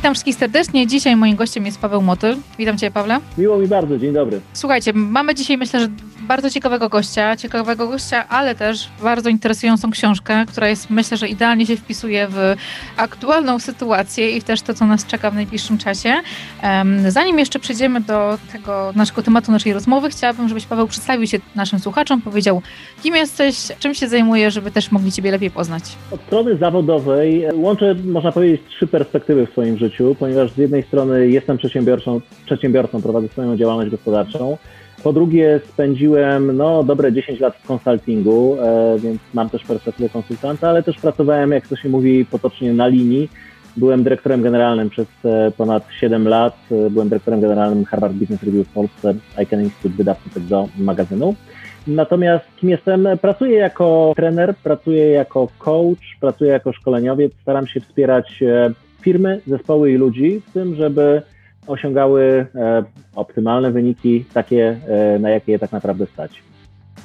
Witam wszystkich serdecznie. Dzisiaj moim gościem jest Paweł Motyl. Witam Cię, Pawle. Miło mi bardzo, dzień dobry. Słuchajcie, mamy dzisiaj myślę, że bardzo ciekawego gościa, ciekawego gościa, ale też bardzo interesującą książkę, która jest myślę, że idealnie się wpisuje w aktualną sytuację i też to, co nas czeka w najbliższym czasie. Zanim jeszcze przejdziemy do tego naszego tematu naszej rozmowy, chciałabym, żebyś Paweł przedstawił się naszym słuchaczom, powiedział, kim jesteś, czym się zajmujesz, żeby też mogli Ciebie lepiej poznać. Od strony zawodowej łączę, można powiedzieć, trzy perspektywy w swoim życiu, ponieważ z jednej strony jestem przedsiębiorcą, przedsiębiorcą prowadzę swoją działalność gospodarczą, po drugie, spędziłem no, dobre 10 lat w konsultingu, e, więc mam też perspektywę konsultanta, ale też pracowałem, jak to się mówi potocznie, na linii. Byłem dyrektorem generalnym przez e, ponad 7 lat. E, byłem dyrektorem generalnym Harvard Business Review w Polsce, ICANN Institute, wydawcy tego magazynu. Natomiast kim jestem? Pracuję jako trener, pracuję jako coach, pracuję jako szkoleniowiec. Staram się wspierać firmy, zespoły i ludzi w tym, żeby osiągały e, optymalne wyniki, takie, e, na jakie je tak naprawdę stać.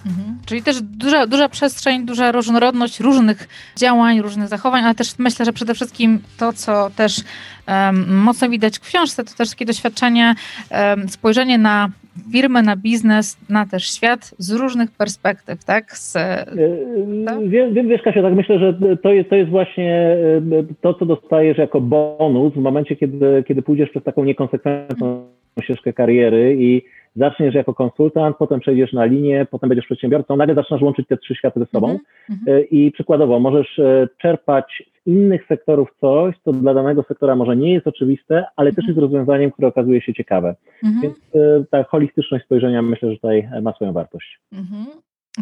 Mhm. Czyli też duża, duża przestrzeń, duża różnorodność różnych działań, różnych zachowań, ale też myślę, że przede wszystkim to, co też um, mocno widać w książce, to też takie doświadczenie, um, spojrzenie na firmę, na biznes, na też świat z różnych perspektyw, tak? Z, e, tak? Wiem, wiem, wiesz Kasia, tak myślę, że to jest, to jest właśnie e, to, co dostajesz jako bonus w momencie, kiedy, kiedy pójdziesz przez taką niekonsekwentną ścieżkę kariery i zaczniesz jako konsultant, potem przejdziesz na linię, potem będziesz przedsiębiorcą, nagle zaczynasz łączyć te trzy światy ze sobą mm -hmm. i przykładowo możesz czerpać z innych sektorów coś, co dla danego sektora może nie jest oczywiste, ale też jest rozwiązaniem, które okazuje się ciekawe. Mm -hmm. Więc ta holistyczność spojrzenia myślę, że tutaj ma swoją wartość.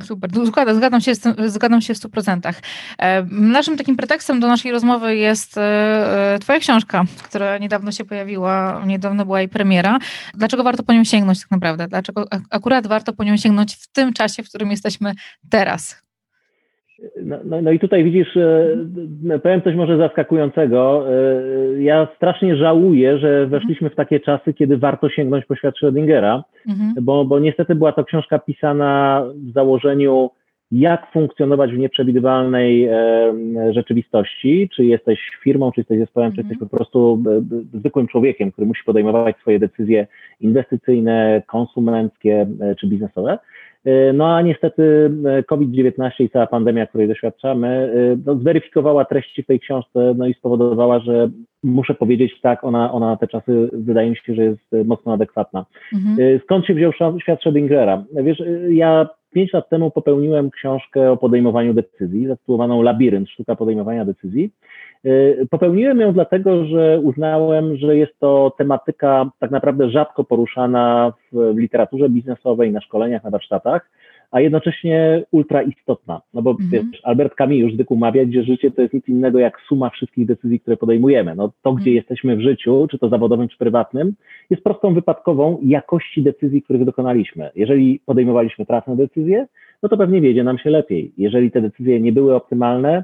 Super, zgadzam, zgadzam, się, zgadzam się w 100%. E, naszym takim pretekstem do naszej rozmowy jest e, Twoja książka, która niedawno się pojawiła, niedawno była jej premiera. Dlaczego warto po nią sięgnąć tak naprawdę? Dlaczego akurat warto po nią sięgnąć w tym czasie, w którym jesteśmy teraz? No, no, no, i tutaj widzisz, e, powiem coś może zaskakującego. E, ja strasznie żałuję, że weszliśmy w takie czasy, kiedy warto sięgnąć po świat Schrödingera, mhm. bo, bo niestety była to książka pisana w założeniu, jak funkcjonować w nieprzewidywalnej e, rzeczywistości, czy jesteś firmą, czy jesteś zespołem, czy jesteś mhm. po prostu zwykłym człowiekiem, który musi podejmować swoje decyzje inwestycyjne, konsumenckie czy biznesowe. E, no a niestety e, COVID-19 i cała pandemia, której doświadczamy, e, no, zweryfikowała treści w tej książce no i spowodowała, że muszę powiedzieć tak, ona, ona na te czasy wydaje mi się, że jest mocno adekwatna. Mhm. Skąd się wziął świat Schrödingera? Wiesz, ja pięć lat temu popełniłem książkę o podejmowaniu decyzji, zatytułowaną Labirynt, sztuka podejmowania decyzji. Y, popełniłem ją dlatego, że uznałem, że jest to tematyka tak naprawdę rzadko poruszana w literaturze biznesowej, na szkoleniach, na warsztatach, a jednocześnie ultra istotna. No bo mhm. wiesz, Albert Camus już zwykł mawiać, że życie to jest nic innego jak suma wszystkich decyzji, które podejmujemy. No to, gdzie mhm. jesteśmy w życiu, czy to zawodowym, czy prywatnym, jest prostą wypadkową jakości decyzji, których dokonaliśmy. Jeżeli podejmowaliśmy trafne decyzje, no to pewnie wiedzie nam się lepiej. Jeżeli te decyzje nie były optymalne,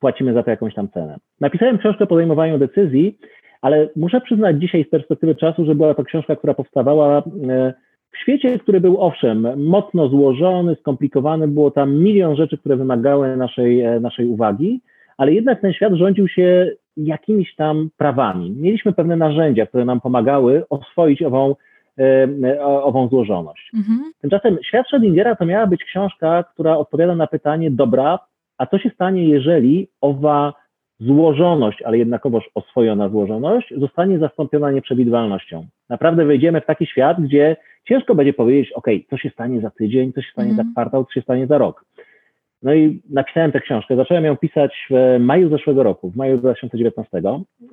płacimy za to jakąś tam cenę. Napisałem książkę o podejmowaniu decyzji, ale muszę przyznać dzisiaj z perspektywy czasu, że była to książka, która powstawała e, w świecie, który był owszem mocno złożony, skomplikowany, było tam milion rzeczy, które wymagały naszej, e, naszej uwagi, ale jednak ten świat rządził się jakimiś tam prawami. Mieliśmy pewne narzędzia, które nam pomagały oswoić ową, e, ową złożoność. Mhm. Tymczasem świat Schrödingera to miała być książka, która odpowiada na pytanie, dobra, a co się stanie, jeżeli owa złożoność, ale jednakowoż oswojona złożoność zostanie zastąpiona nieprzewidywalnością? Naprawdę wejdziemy w taki świat, gdzie ciężko będzie powiedzieć, OK, co się stanie za tydzień, co się stanie mm. za mhm. kwartał, co się stanie za rok. No i napisałem tę książkę. Zacząłem ją pisać w maju zeszłego roku, w maju 2019.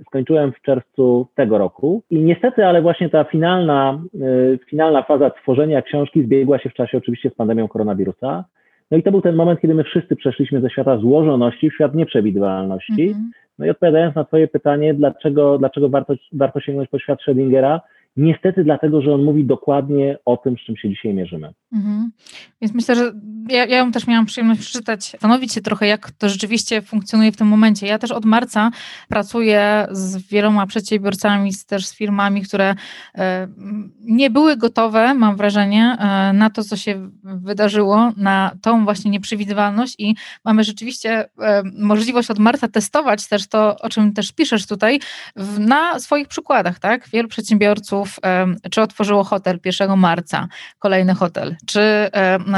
Skończyłem w czerwcu tego roku. I niestety, ale właśnie ta finalna, y, finalna faza tworzenia książki zbiegła się w czasie oczywiście z pandemią koronawirusa. No i to był ten moment, kiedy my wszyscy przeszliśmy ze świata złożoności w świat nieprzewidywalności. Mm -hmm. No i odpowiadając na Twoje pytanie, dlaczego, dlaczego warto, warto sięgnąć po świat Schrödingera, Niestety dlatego, że on mówi dokładnie o tym, z czym się dzisiaj mierzymy. Mhm. Więc myślę, że ja, ja też miałam przyjemność przeczytać, zastanowić się trochę, jak to rzeczywiście funkcjonuje w tym momencie. Ja też od marca pracuję z wieloma przedsiębiorcami, z, też z firmami, które e, nie były gotowe, mam wrażenie, e, na to, co się wydarzyło, na tą właśnie nieprzewidywalność i mamy rzeczywiście e, możliwość od marca testować też to, o czym też piszesz tutaj, na swoich przykładach, tak? Wielu przedsiębiorców, czy otworzyło hotel 1 marca, kolejny hotel, czy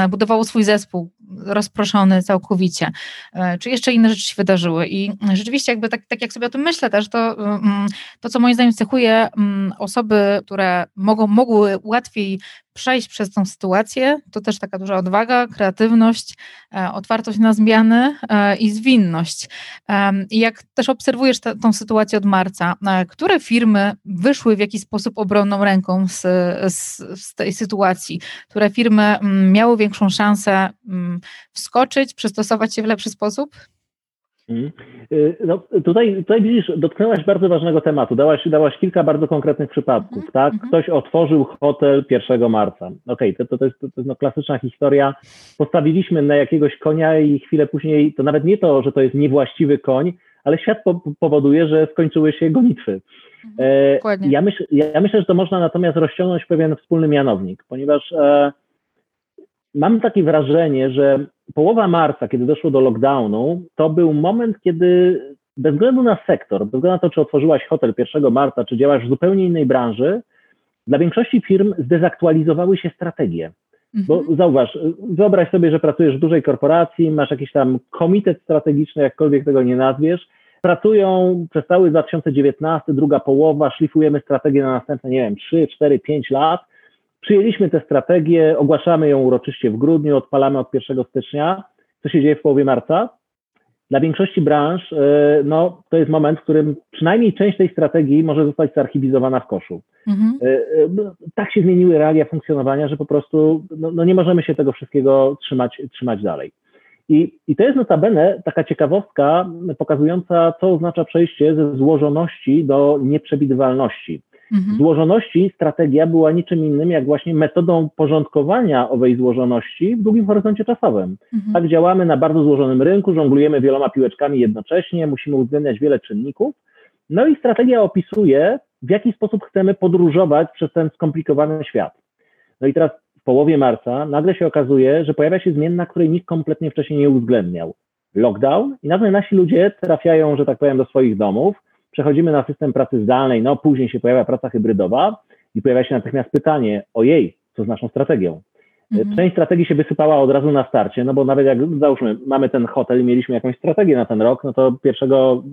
budowało swój zespół rozproszony całkowicie, e, czy jeszcze inne rzeczy się wydarzyły. I rzeczywiście, jakby tak, tak jak sobie o tym myślę też, to, mm, to co moim zdaniem cechuje mm, osoby, które mogą, mogły łatwiej przejść przez tą sytuację, to też taka duża odwaga, kreatywność, e, otwartość na zmiany e, i zwinność. I jak też obserwujesz tę sytuację od marca, które firmy wyszły w jakiś sposób obronną ręką z, z, z tej sytuacji, które firmy mm, miały większą szansę wskoczyć, przystosować się w lepszy sposób? Mhm. Y, no, tutaj, tutaj widzisz, dotknęłaś bardzo ważnego tematu. Dałaś, dałaś kilka bardzo konkretnych przypadków, mm -hmm. tak? Mhm. Ktoś otworzył hotel 1 marca. Okej, okay, to, to, to, jest, to jest no klasyczna historia. Postawiliśmy na jakiegoś konia i chwilę później, to nawet nie to, że to jest niewłaściwy koń, ale świat po, powoduje, że skończyły się gonitwy. -hmm. e, ja, myśl, ja myślę, że to można natomiast rozciągnąć pewien wspólny mianownik, ponieważ e, mam takie wrażenie, że połowa marca, kiedy doszło do lockdownu, to był moment, kiedy bez względu na sektor, bez względu na to, czy otworzyłaś hotel 1 marca, czy działasz w zupełnie innej branży, dla większości firm zdezaktualizowały się strategie. Bo mhm. zauważ, wyobraź sobie, że pracujesz w dużej korporacji, masz jakiś tam komitet strategiczny, jakkolwiek tego nie nazwiesz, pracują przez cały 2019, druga połowa, szlifujemy strategię na następne, nie wiem, 3, 4, 5 lat Przyjęliśmy tę strategię, ogłaszamy ją uroczyście w grudniu, odpalamy od 1 stycznia. Co się dzieje w połowie marca? Dla większości branż e, no, to jest moment, w którym przynajmniej część tej strategii może zostać zarchiwizowana w koszu. Mhm. E, e, no, tak się zmieniły realia funkcjonowania, że po prostu no, no nie możemy się tego wszystkiego trzymać, trzymać dalej. I, I to jest notabene taka ciekawostka pokazująca, co oznacza przejście ze złożoności do nieprzewidywalności. Mhm. Złożoności strategia była niczym innym jak właśnie metodą porządkowania owej złożoności w długim horyzoncie czasowym. Mhm. Tak działamy na bardzo złożonym rynku, żonglujemy wieloma piłeczkami jednocześnie, musimy uwzględniać wiele czynników. No i strategia opisuje, w jaki sposób chcemy podróżować przez ten skomplikowany świat. No i teraz w połowie marca nagle się okazuje, że pojawia się zmienna, której nikt kompletnie wcześniej nie uwzględniał. Lockdown i nagle nasi ludzie trafiają, że tak powiem, do swoich domów, przechodzimy na system pracy zdalnej, no później się pojawia praca hybrydowa i pojawia się natychmiast pytanie, ojej, co z naszą strategią? Mhm. Część strategii się wysypała od razu na starcie, no bo nawet jak załóżmy, mamy ten hotel, mieliśmy jakąś strategię na ten rok, no to 1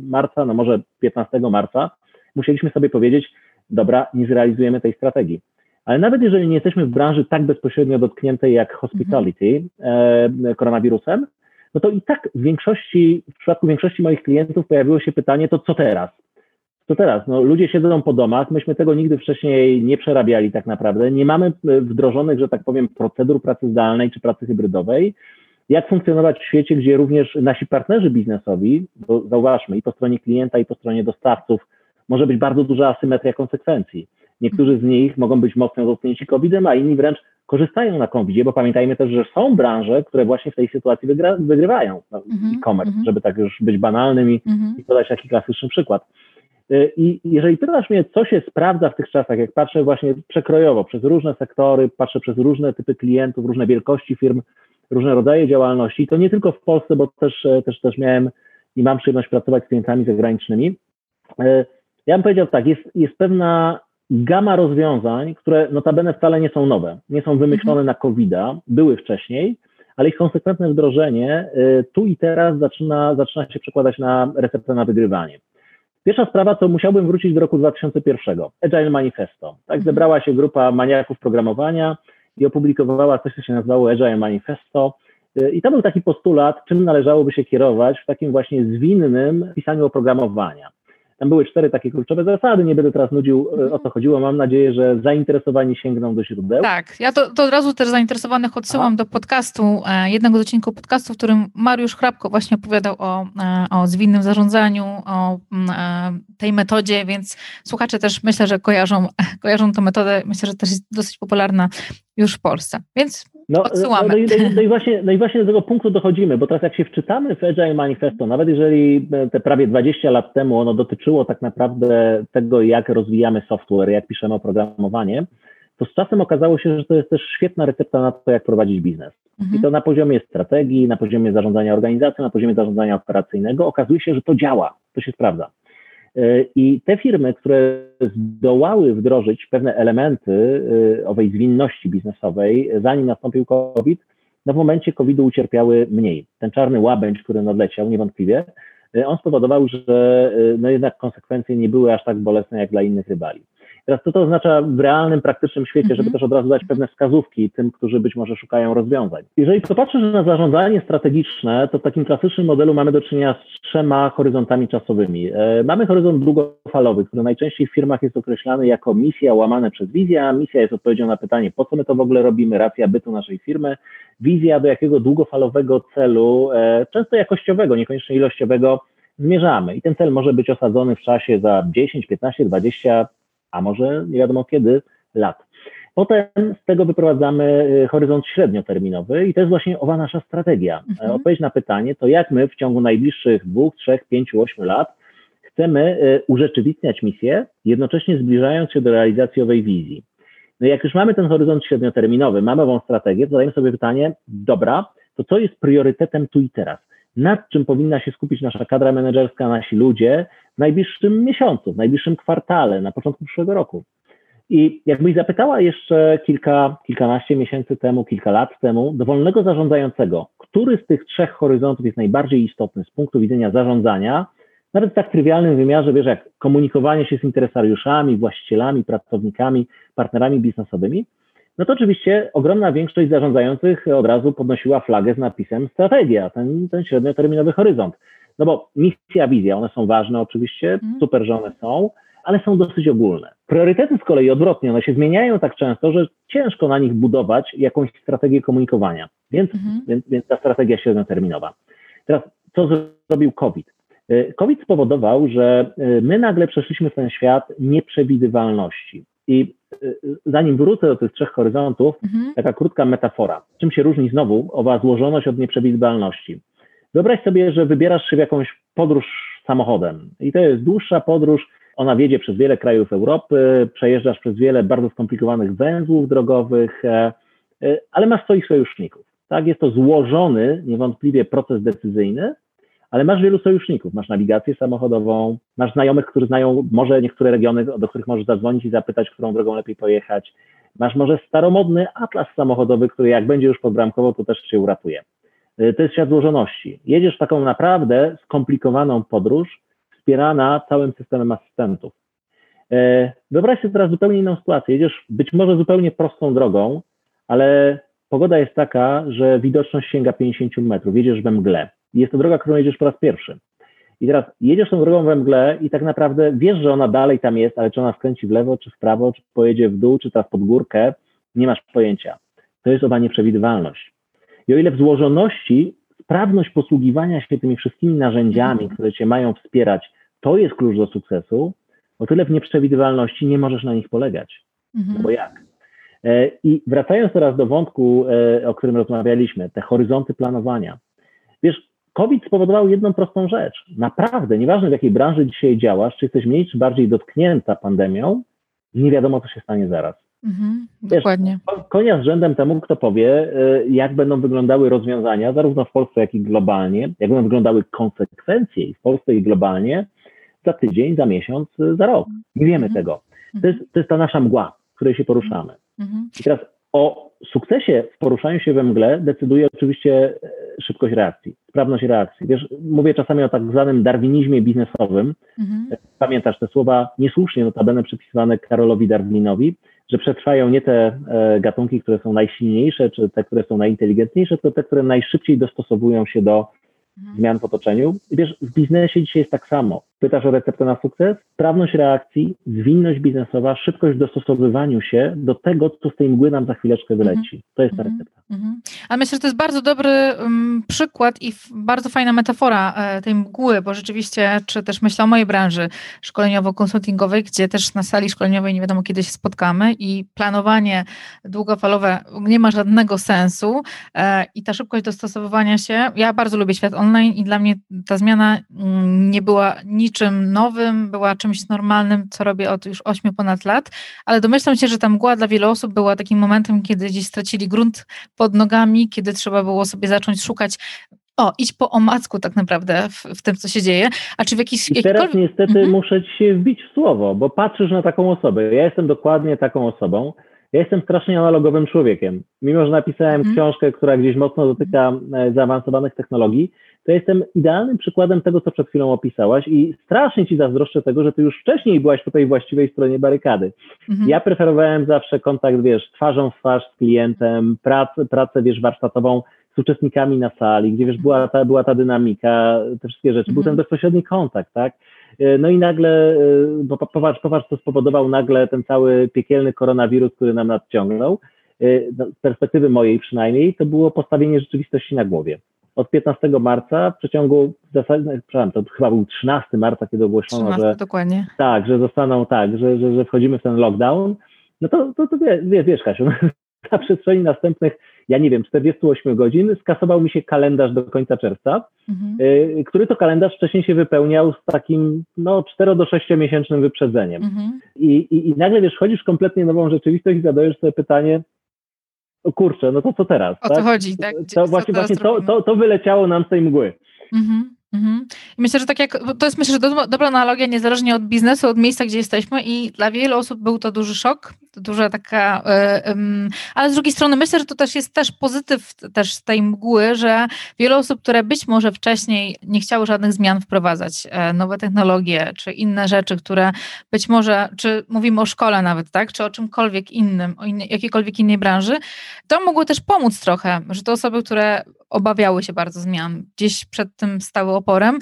marca, no może 15 marca, musieliśmy sobie powiedzieć, dobra, nie zrealizujemy tej strategii. Ale nawet jeżeli nie jesteśmy w branży tak bezpośrednio dotkniętej jak hospitality mhm. e, koronawirusem, no to i tak w większości, w przypadku większości moich klientów pojawiło się pytanie, to co teraz? To teraz, no, ludzie siedzą po domach, myśmy tego nigdy wcześniej nie przerabiali tak naprawdę, nie mamy e, wdrożonych, że tak powiem, procedur pracy zdalnej czy pracy hybrydowej. Jak funkcjonować w świecie, gdzie również nasi partnerzy biznesowi, bo zauważmy, i po stronie klienta, i po stronie dostawców, może być bardzo duża asymetria konsekwencji. Niektórzy z nich mogą być mocno dotknięci COVID-em, a inni wręcz korzystają na covid bo pamiętajmy też, że są branże, które właśnie w tej sytuacji wygrywają. No, mm-hmm, e-commerce, mm-hmm. żeby tak już być banalnym i, mm-hmm. i podać taki klasyczny przykład. Y, I jeżeli pytasz mnie, co się sprawdza w tych czasach, jak patrzę właśnie przekrojowo przez różne sektory, patrzę przez różne typy klientów, różne wielkości firm, różne rodzaje działalności, to nie tylko w Polsce, bo też, e, też, też miałem i mam przyjemność pracować z klientami zagranicznymi. E, ja bym powiedział tak, jest, jest pewna gama rozwiązań, które notabene wcale nie są nowe, nie są wymyślone mhm. na COVID-a, były wcześniej, ale ich konsekwentne wdrożenie e, tu i teraz zaczyna, zaczyna się przekładać na receptę na wygrywanie. Pierwsza sprawa to musiałbym wrócić do roku 2001, Agile Manifesto. Tak, mhm. zebrała się grupa maniaków programowania i opublikowała coś, co się nazywało Agile Manifesto. I to był taki postulat, czym należałoby się kierować w takim właśnie zwinnym pisaniu oprogramowania. Tam były cztery takie kluczowe zasady, nie będę teraz nudził e, o co chodziło. Mam nadzieję, że zainteresowani sięgną do źródeł. Tak, ja to, to od razu też zainteresowanych odsyłam Aha. do podcastu, e, jednego z odcinków podcastu, w którym Mariusz Hrabko właśnie opowiadał o, e, o zwinnym zarządzaniu, o tej metodzie, więc słuchacze też myślę, że kojarzą, kojarzą tę metodę. Myślę, że też jest dosyć popularna już w Polsce. Więc no, odsyłamy. No, no, i, no, i właśnie, no i właśnie do tego punktu dochodzimy, bo teraz jak się wczytamy w Agile Manifesto, nawet jeżeli te prawie 20 lat temu ono dotyczyło tak naprawdę tego, jak rozwijamy software, jak piszemy oprogramowanie, to z czasem okazało się, że to jest też świetna recepta na to, jak prowadzić biznes. Mhm. I to na poziomie strategii, na poziomie zarządzania organizacją, na poziomie zarządzania operacyjnego okazuje się, że to działa, to się sprawdza. E, I te firmy, które zdołały wdrożyć pewne elementy e, owej zwinności biznesowej, zanim nastąpił COVID, no w momencie COVID-u ucierpiały mniej. Ten czarny łabędź, który nadleciał, niewątpliwie, e, on spowodował, że no jednak konsekwencje nie były aż tak bolesne jak dla innych rywali. Teraz co to oznacza w realnym, praktycznym świecie, żeby mhm. też od razu dać pewne wskazówki tym, którzy być może szukają rozwiązań. Jeżeli popatrzysz na zarządzanie strategiczne, to w takim klasycznym modelu mamy do czynienia z trzema horyzontami czasowymi. E, mamy horyzont długofalowy, który najczęściej w firmach jest określany jako misja łamane przez wizja. Misja jest odpowiedzią na pytanie, po co my to w ogóle robimy, racja bytu naszej firmy. Wizja, do jakiego długofalowego celu, e, często jakościowego, niekoniecznie ilościowego, zmierzamy. I ten cel może być osadzony w czasie za 10, 15, 20, a może nie wiadomo kiedy, lat. Potem z tego wyprowadzamy y, horyzont średnioterminowy i to jest właśnie owa nasza strategia. Mhm. Odpowiedź na pytanie to jak my w ciągu najbliższych dwóch, trzech, pięciu, ośmiu lat chcemy y, urzeczywistniać misję, jednocześnie zbliżając się do realizacji owej wizji. No jak już mamy ten horyzont średnioterminowy, mamy ową strategię, to zadajemy sobie pytanie, dobra, to co jest priorytetem tu i teraz? Nad czym powinna się skupić nasza kadra menedżerska, nasi ludzie w najbliższym miesiącu, w najbliższym kwartale, na początku przyszłego roku. I jakbyś zapytała jeszcze kilka, kilkanaście miesięcy temu, kilka lat temu, dowolnego zarządzającego, który z tych trzech horyzontów jest najbardziej istotny z punktu widzenia zarządzania, nawet w tak trywialnym wymiarze, wiesz, jak komunikowanie się z interesariuszami, właścicielami, pracownikami, partnerami biznesowymi, no to oczywiście ogromna większość zarządzających od razu podnosiła flagę z napisem strategia, ten, ten średnioterminowy horyzont. No bo misja, wizja, one są ważne oczywiście, mm. super, że one są, ale są dosyć ogólne. Priorytety z kolei odwrotnie, one się zmieniają tak często, że ciężko na nich budować jakąś strategię komunikowania, więc, mm. więc, więc ta strategia średnioterminowa. Teraz, co zrobił COVID? Y, COVID spowodował, że y, my nagle przeszliśmy w ten świat nieprzewidywalności. I y, zanim wrócę do tych trzech horyzontów, mhm. taka krótka metafora. Czym się różni znowu owa złożoność od nieprzewidywalności? Wyobraź sobie, że wybierasz się w jakąś podróż samochodem i to jest dłuższa podróż, ona wiedzie przez wiele krajów Europy, przejeżdżasz przez wiele bardzo skomplikowanych węzłów drogowych, e, e, ale masz swoich sojuszników. Tak, jest to złożony niewątpliwie proces decyzyjny, ale masz wielu sojuszników. Masz nawigację samochodową, masz znajomych, którzy znają może niektóre regiony, do których możesz zadzwonić i zapytać, którą drogą lepiej pojechać. Masz może staromodny atlas samochodowy, który jak będzie już podbramkowo, to też cię uratuje. Y, to jest świat złożoności. Jedziesz w taką naprawdę skomplikowaną podróż, wspierana całym systemem asystentów. Y, wyobraź sobie teraz zupełnie inną sytuację. Jedziesz być może zupełnie prostą drogą, ale pogoda jest taka, że widoczność sięga 50 metrów. Jedziesz we mgle. Jest to droga, którą jedziesz po raz pierwszy. I teraz jedziesz tą drogą we mgle i tak naprawdę wiesz, że ona dalej tam jest, ale czy ona skręci w lewo, czy w prawo, czy pojedzie w dół, czy teraz pod górkę, nie masz pojęcia. To jest owa nieprzewidywalność. I o ile w złożoności sprawność posługiwania się tymi wszystkimi narzędziami, które cię mają wspierać, to jest klucz do sukcesu, o tyle w nieprzewidywalności nie możesz na nich polegać. Mhm. No bo jak? E, I wracając teraz do wątku, e, o którym rozmawialiśmy, te horyzonty planowania. Wiesz, COVID spowodował jedną prostą rzecz. Naprawdę, nieważne w jakiej branży dzisiaj działasz, czy jesteś mniej czy bardziej dotknięta pandemią, nie wiadomo, co się stanie zaraz. Mhm, Wiesz, dokładnie. Konia z rzędem temu, kto powie, y, jak będą wyglądały rozwiązania, zarówno w Polsce, jak i globalnie, jak będą wyglądały konsekwencje w Polsce i globalnie za tydzień, za miesiąc, za rok. Nie wiemy mhm. tego. To jest, to jest ta nasza mgła, w której się poruszamy. Mhm. I teraz o sukcesie w poruszaniu się we mgle decyduje oczywiście e, szybkość reakcji, sprawność reakcji. Wiesz, mówię czasami o tak zwanym darwinizmie biznesowym. Mhm. Pamiętasz te słowa niesłusznie notabene przypisywane Karolowi Darwinowi, że przetrwają nie te e, gatunki, które są najsilniejsze, czy te, które są najinteligentniejsze, tylko te, które najszybciej dostosowują się do mhm. zmian w otoczeniu. I wiesz, w biznesie dzisiaj jest tak samo. Pytasz o receptę na sukces? Sprawność reakcji, zwinność biznesowa, szybkość w dostosowywaniu się do tego, co z tej mgły nam za chwileczkę wyleci. To jest ta mhm. recepta. Mhm. A myślę, że to jest bardzo dobry um, przykład i bardzo fajna metafora e, tej mgły, bo rzeczywiście, czy też myślę o mojej branży szkoleniowo-konsultingowej, gdzie też na sali szkoleniowej nie wiadomo kiedy się spotkamy i planowanie długofalowe nie ma żadnego sensu e, i ta szybkość dostosowywania się, ja bardzo lubię świat online i dla mnie ta zmiana mm, nie była niczym nowym, była czymś normalnym, co robię od już 8 ponad lat, ale domyślam się, że ta mgła dla wielu osób była takim momentem, kiedy gdzieś stracili grunt pod nogami, kiedy trzeba było sobie zacząć szukać o, idź po omacku tak naprawdę w, w tym, co się dzieje. A czy w jakiś... I teraz niestety mhm. muszę ci się wbić w słowo, bo patrzysz na taką osobę. Ja jestem dokładnie taką osobą. Ja jestem strasznie analogowym człowiekiem. Mimo, że napisałem mhm. książkę, która gdzieś mocno dotyka e, zaawansowanych technologii, to jestem idealnym przykładem tego, co przed chwilą opisałaś i strasznie Ci zazdroszczę tego, że Ty już wcześniej byłaś po tej właściwej stronie barykady. Mhm. Ja preferowałem zawsze kontakt, wiesz, twarzą w twarz z klientem, pracę, pracę wiesz, warsztatową z uczestnikami na sali, gdzie, wiesz, była ta, była ta dynamika, te wszystkie rzeczy, mhm. był ten mhm. bezpośredni kontakt, tak? E, no i nagle, e, bo popatrz, popatrz, co spowodował nagle ten cały piekielny koronawirus, który nam nadciągnął. E, no, z perspektywy mojej przynajmniej, to było postawienie rzeczywistości na głowie od 15 marca w przeciągu, w zasadzie, no, przepraszam, to chyba był 13 marca, kiedy ogłoszono, 13, że dokładnie. tak, że zostaną tak, że, że, że wchodzimy w ten lockdown, no to, to, to wiesz, wiesz Kasiu, na przestrzeni następnych, ja nie wiem, 48 godzin skasował mi się kalendarz do końca czerwca, mhm. y, który to kalendarz wcześniej się wypełniał z takim no 4 do 6 miesięcznym wyprzedzeniem. Mhm. I, i, I nagle wiesz, chodzisz kompletnie nową rzeczywistość i zadajesz sobie pytanie, o kurczę, no to co teraz? O tak? co chodzi, tak? to właśnie, właśnie to, to, to wyleciało nam z tej mgły. Mhm. Mhm. Myślę, że tak jak, to jest myślę, że do, dobra analogia niezależnie od biznesu, od miejsca, gdzie jesteśmy i dla wielu osób był to duży szok, duża taka, y, ale z drugiej strony myślę, że to też jest też pozytyw też z tej mgły, że wiele osób, które być może wcześniej nie chciały żadnych zmian wprowadzać, y, nowe technologie, czy inne rzeczy, które być może, czy mówimy o szkole nawet, tak, czy o czymkolwiek innym, o innej, jakiejkolwiek innej branży, to mogło też pomóc trochę, że to osoby, które obawiały się bardzo zmian, gdzieś przed tym stały oporem,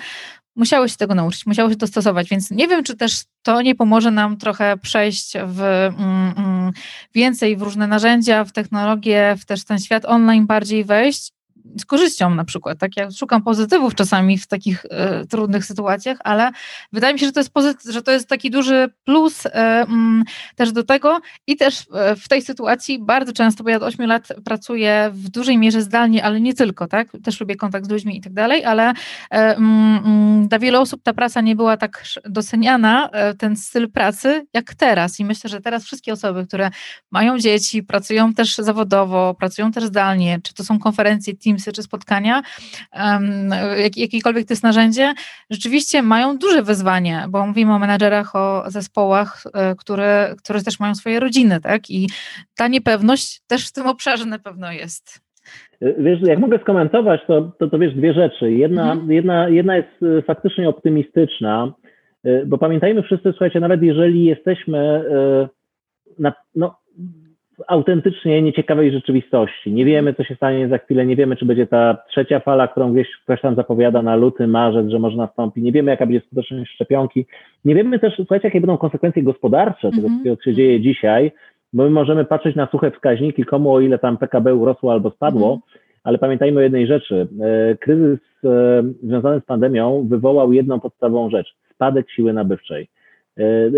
musiały się tego nauczyć, musiały się dostosować, więc nie wiem, czy też to nie pomoże nam trochę przejść w mm, mm, więcej w różne narzędzia, w technologię, w też ten świat online bardziej wejść z korzyścią na przykład. Tak? Ja szukam pozytywów czasami w takich e, trudnych sytuacjach, ale wydaje mi się, że to jest, że to jest taki duży plus e, m, też do tego i też e, w tej sytuacji bardzo często, bo ja od 8 lat pracuję w dużej mierze zdalnie, ale nie tylko, tak? Też lubię kontakt z ludźmi i tak dalej, ale e, m, dla wielu osób ta praca nie była tak doceniana, ten styl pracy, jak teraz. I myślę, że teraz wszystkie osoby, które mają dzieci, pracują też zawodowo, pracują też zdalnie, czy to są konferencje, team Teamsy czy spotkania, jak, jakiekolwiek to jest narzędzie, rzeczywiście mają duże wyzwanie, bo mówimy o menedżerach, o zespołach, e, które, które też mają swoje rodziny, tak? I ta niepewność też w tym obszarze na pewno jest. Wiesz, jak mogę skomentować, to, to, to wiesz dwie rzeczy. Jedna, mhm. jedna, jedna jest e, faktycznie optymistyczna, e, bo pamiętajmy wszyscy, słuchajcie, nawet jeżeli jesteśmy na, no, autentycznie nieciekawej rzeczywistości. Nie wiemy, co się stanie za chwilę, nie wiemy, czy będzie ta trzecia fala, którą gdzieś ktoś tam zapowiada na luty, marzec, że może nastąpi. Nie wiemy, jaka będzie skuteczność szczepionki. Nie wiemy też, słuchajcie, jakie będą konsekwencje gospodarcze tego, mm -hmm. co się dzieje dzisiaj, bo my możemy patrzeć na suche wskaźniki, komu o ile tam PKB urosło albo spadło, mm -hmm. ale pamiętajmy o jednej rzeczy. E, kryzys e, związany z pandemią wywołał jedną podstawową rzecz. Spadek siły nabywczej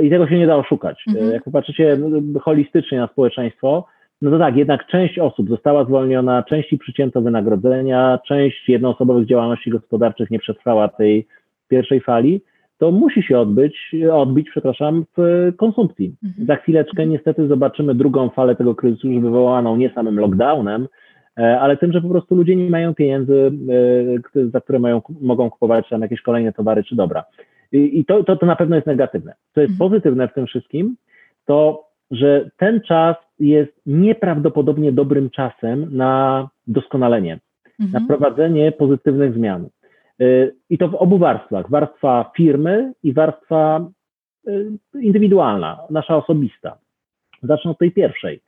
I tego się nie da oszukać. E, mhm. Jak popatrzycie no, holistycznie na społeczeństwo, no to tak, jednak część osób została zwolniona, części przycięto wynagrodzenia, część jednoosobowych działalności gospodarczych nie przetrwała tej pierwszej fali, to musi się odbyć, odbić, przepraszam, w konsumpcji. Mhm. Za chwileczkę mhm. niestety zobaczymy drugą falę tego kryzysu, już wywołaną nie samym lockdownem, e, ale tym, że po prostu ludzie nie mają pieniędzy, za które mają, mogą kupować tam jakieś kolejne towary czy dobra. I to, to, to na pewno jest negatywne. Co jest mhm. pozytywne w tym wszystkim, to że ten czas jest nieprawdopodobnie dobrym czasem na doskonalenie, mhm. na prowadzenie pozytywnych zmian. Y, I to w obu warstwach. Warstwa firmy i warstwa y, indywidualna, nasza osobista. Zacznę od tej pierwszej.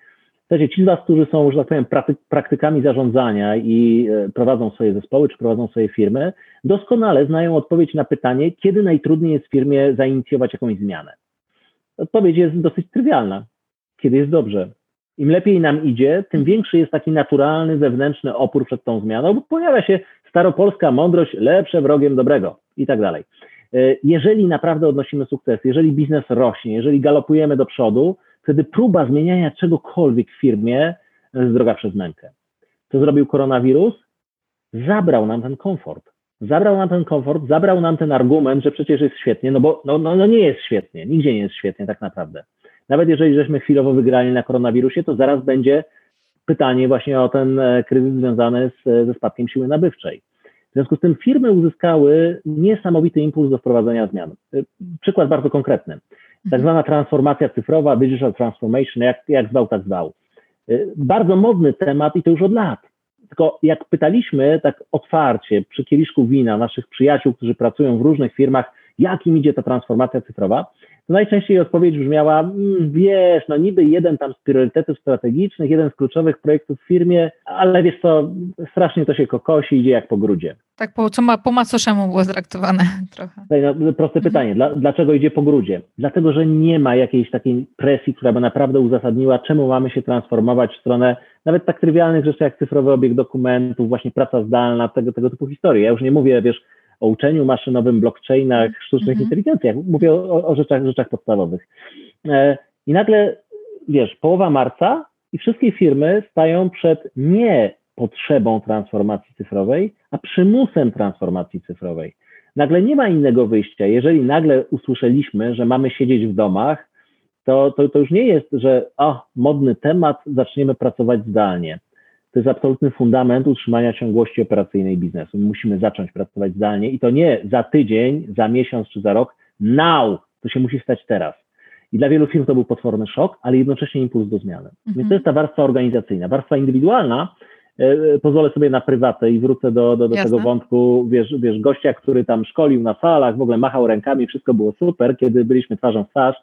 Słuchajcie, ci z Was, którzy są, że tak powiem, praktykami zarządzania i e, prowadzą swoje zespoły, czy prowadzą swoje firmy, doskonale znają odpowiedź na pytanie, kiedy najtrudniej jest w firmie zainicjować jakąś zmianę. Odpowiedź jest dosyć trywialna. Kiedy jest dobrze. Im lepiej nam idzie, tym większy jest taki naturalny, wewnętrzny opór przed tą zmianą, bo pojawia się staropolska mądrość, lepsze wrogiem dobrego i tak dalej. E, jeżeli naprawdę odnosimy sukces, jeżeli biznes rośnie, jeżeli galopujemy do przodu, wtedy próba zmieniania czegokolwiek w firmie jest droga przez mękę. Co zrobił koronawirus? Zabrał nam ten komfort. Zabrał nam ten komfort, zabrał nam ten argument, że przecież jest świetnie, no bo no, no, no nie jest świetnie, nigdzie nie jest świetnie tak naprawdę. Nawet jeżeli żeśmy chwilowo wygrali na koronawirusie, to zaraz będzie pytanie właśnie o ten e, kryzys związany z, ze spadkiem siły nabywczej. W związku z tym firmy uzyskały niesamowity impuls do wprowadzenia zmian. E, przykład bardzo konkretny tak zwana transformacja cyfrowa, digital transformation, jak, jak zwał, tak zwał. Y, bardzo modny temat i to już od lat. Tylko jak pytaliśmy tak otwarcie przy kieliszku wina naszych przyjaciół, którzy pracują w różnych firmach, jak im idzie ta transformacja cyfrowa, to najczęściej odpowiedź brzmiała, mmm, wiesz, no niby jeden tam z priorytetów strategicznych, jeden z kluczowych projektów w firmie, ale wiesz co, strasznie to się kokosi, idzie jak po grudzie. Tak, po, co ma, po macoszemu było ztraktowane trochę. No, proste pytanie, Dla, dlaczego idzie po grudzie? Dlatego, że nie ma jakiejś takiej presji, która by naprawdę uzasadniła, czemu mamy się transformować w stronę nawet tak trywialnych rzeczy jak cyfrowy obieg dokumentów, właśnie praca zdalna, tego, tego typu historii. Ja już nie mówię, wiesz, o uczeniu maszynowym, blockchainach, sztucznych mhm. inteligencjach. Mówię o, o rzeczach, rzeczach podstawowych. E, I nagle, wiesz, połowa marca i wszystkie firmy stają przed nie potrzebą transformacji cyfrowej, a przymusem transformacji cyfrowej. Nagle nie ma innego wyjścia. Jeżeli nagle usłyszeliśmy, że mamy siedzieć w domach, to, to, to już nie jest, że o, modny temat, zaczniemy pracować zdalnie to jest absolutny fundament utrzymania ciągłości operacyjnej biznesu. musimy zacząć pracować zdalnie i to nie za tydzień, za miesiąc czy za rok. Now! To się musi stać teraz. I dla wielu firm to był potworny szok, ale jednocześnie impuls do zmiany. Mhm. Więc to jest ta warstwa organizacyjna. Warstwa indywidualna, e, pozwolę sobie na prywatę i wrócę do, do, do tego wątku, wiesz, wiesz, gościa, który tam szkolił na salach, w ogóle machał rękami, wszystko było super, kiedy byliśmy twarzą w twarz,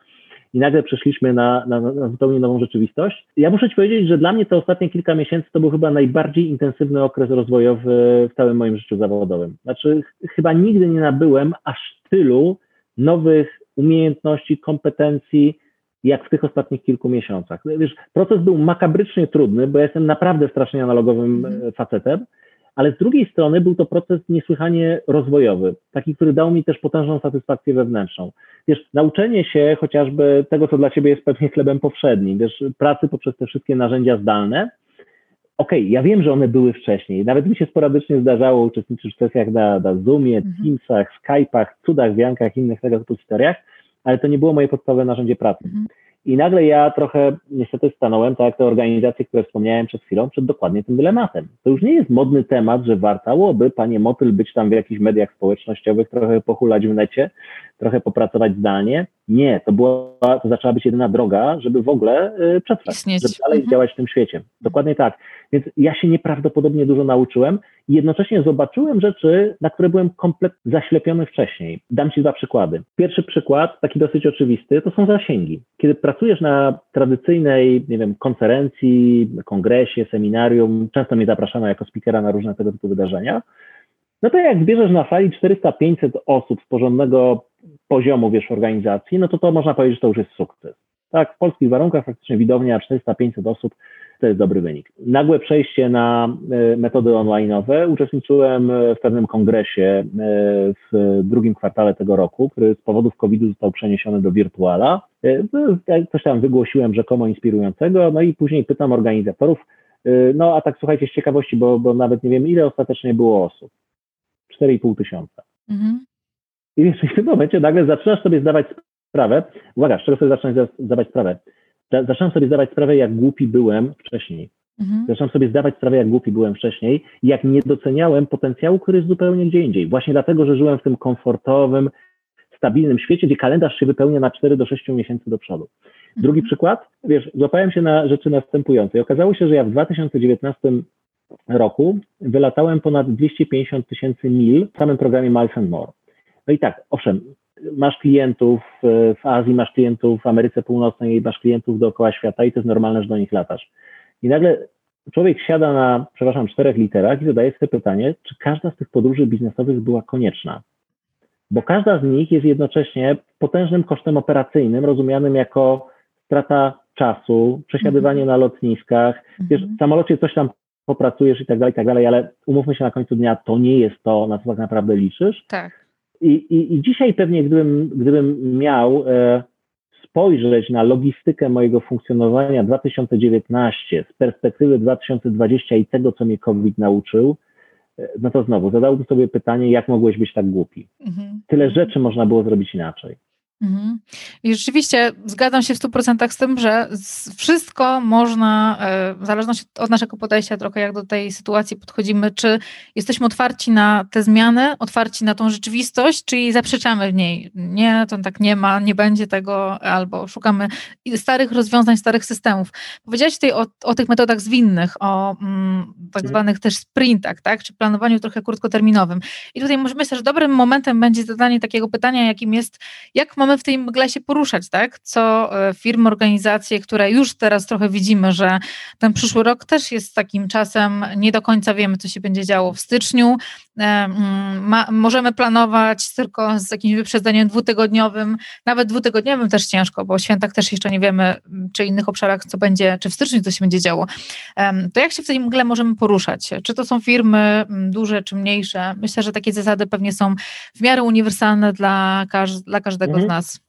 i nagle przeszliśmy na, na, na, zupełnie nową rzeczywistość. Ja muszę Ci powiedzieć, że dla mnie te ostatnie kilka miesięcy to był chyba najbardziej intensywny okres rozwojowy w całym moim życiu zawodowym. Znaczy, chyba nigdy nie nabyłem aż tylu nowych umiejętności, kompetencji, jak w tych ostatnich kilku miesiącach. Wiesz, proces był makabrycznie trudny, bo ja jestem naprawdę strasznie analogowym mm. facetem, ale z drugiej strony był to proces niesłychanie rozwojowy, taki, który dał mi też potężną satysfakcję wewnętrzną. Wiesz, nauczenie się chociażby tego, co dla ciebie jest pewnie chlebem powszednim, wiesz, pracy poprzez te wszystkie narzędzia zdalne, okej, okay, ja wiem, że one były wcześniej. Nawet mi się sporadycznie zdarzało uczestniczyć w sesjach na, na Zoomie, mhm. Teamsach, Skype'ach, cudach, wiankach, innych tego typu historiach, ale to nie było moje podstawowe narzędzie pracy. Mhm. I nagle ja trochę niestety stanąłem, tak jak te organizacje, które wspomniałem przed chwilą, przed dokładnie tym dylematem. To już nie jest modny temat, że wartałoby, panie Motyl, być tam w jakichś mediach społecznościowych, trochę pochulać w necie, trochę popracować zdalnie. Nie, to była, to zaczęła być jedyna droga, żeby w ogóle y, przetrwać, Istnieć. żeby dalej mhm. działać w tym świecie. Dokładnie tak. Więc ja się nieprawdopodobnie dużo nauczyłem i jednocześnie zobaczyłem rzeczy, na które byłem kompletnie zaślepiony wcześniej. Dam Ci dwa przykłady. Pierwszy przykład, taki dosyć oczywisty, to są zasięgi. Kiedy pracujesz na tradycyjnej, nie wiem, konferencji, kongresie, seminarium, często mnie zapraszano jako speakera na różne tego typu wydarzenia, no to jak zbierzesz na sali 400-500 osób z porządnego poziomu, wiesz, organizacji, no to to można powiedzieć, że to już jest sukces. Tak, w polskich warunkach faktycznie widownia 400-500 osób to jest dobry wynik. Nagłe przejście na e, metody online'owe. Uczestniczyłem w pewnym kongresie e, w drugim kwartale tego roku, który z powodów COVID-u został przeniesiony do wirtuala. E, coś tam wygłosiłem rzekomo inspirującego, no i później pytam organizatorów, no a tak słuchajcie, z ciekawości, bo, bo nawet nie wiem, ile ostatecznie było osób. 4,5 tysiąca. Mhm. I wiesz, w tym momencie nagle zaczynasz sobie zdawać sprawę, uwaga, z czego sobie zaczynasz zdawać sprawę? Zaczynam sobie zdawać sprawę, jak głupi byłem wcześniej. Mhm. Zaczynam sobie zdawać sprawę, jak głupi byłem wcześniej, jak nie doceniałem potencjału, który jest zupełnie gdzie indziej. Właśnie dlatego, że żyłem w tym komfortowym, stabilnym świecie, gdzie kalendarz się wypełnia na 4 do 6 miesięcy do przodu. Drugi mhm. przykład, wiesz, złapałem się na rzeczy następujące. Okazało się, że ja w 2019 roku wylatałem ponad 250 tysięcy mil w samym programie Miles and More. No i tak, owszem, masz klientów w Azji, masz klientów w Ameryce Północnej, masz klientów dookoła świata i to jest normalne, że do nich latasz. I nagle człowiek siada na, przepraszam, czterech literach i zadaje sobie pytanie, czy każda z tych podróży biznesowych była konieczna. Bo każda z nich jest jednocześnie potężnym kosztem operacyjnym, rozumianym jako strata czasu, przesiadywanie mm -hmm. na lotniskach. Wiesz, w samolocie coś tam popracujesz i tak dalej, i tak dalej, ale umówmy się na końcu dnia, to nie jest to, na co tak naprawdę liczysz. Tak. I, i, i dzisiaj pewnie, gdybym, gdybym miał e, spojrzeć na logistykę mojego funkcjonowania 2019 z perspektywy 2020 i tego, co mnie COVID nauczył, e, no to znowu zadałbym sobie pytanie, jak mogłeś być tak głupi? Mhm. Tyle rzeczy można było zrobić inaczej. Mhm. I rzeczywiście zgadzam się w 100% z tym, że wszystko można, e, w zależności od naszego podejścia, trochę jak do tej sytuacji podchodzimy, czy jesteśmy otwarci na te zmiany, otwarci na tą rzeczywistość, czy zaprzeczamy w niej. Nie, to tak nie ma, nie będzie tego, albo szukamy starych rozwiązań, starych systemów. Powiedziałeś tutaj o, o tych metodach zwinnych, o mm, tak mhm. zwanych też sprintach, tak, czy planowaniu trochę krótkoterminowym. I tutaj myślę, że dobrym momentem będzie zadanie takiego pytania, jakim jest, jak mamy w tej mgle się poruszać, tak? Co e, firmy, organizacje, które już teraz trochę widzimy, że ten przyszły rok też jest takim czasem, nie do końca wiemy, co się będzie działo w styczniu. E, mm, ma, możemy planować tylko z jakimś wyprzedzeniem dwutygodniowym, nawet dwutygodniowym też ciężko, bo o świętach też jeszcze nie wiemy, czy innych obszarach, co będzie, czy w styczniu co się będzie działo. To jak się w tej mgle możemy poruszać? Czy to są firmy duże, czy mniejsze? Myślę, że takie zasady pewnie są w miarę uniwersalne dla, każ dla każdego mhm. z nas.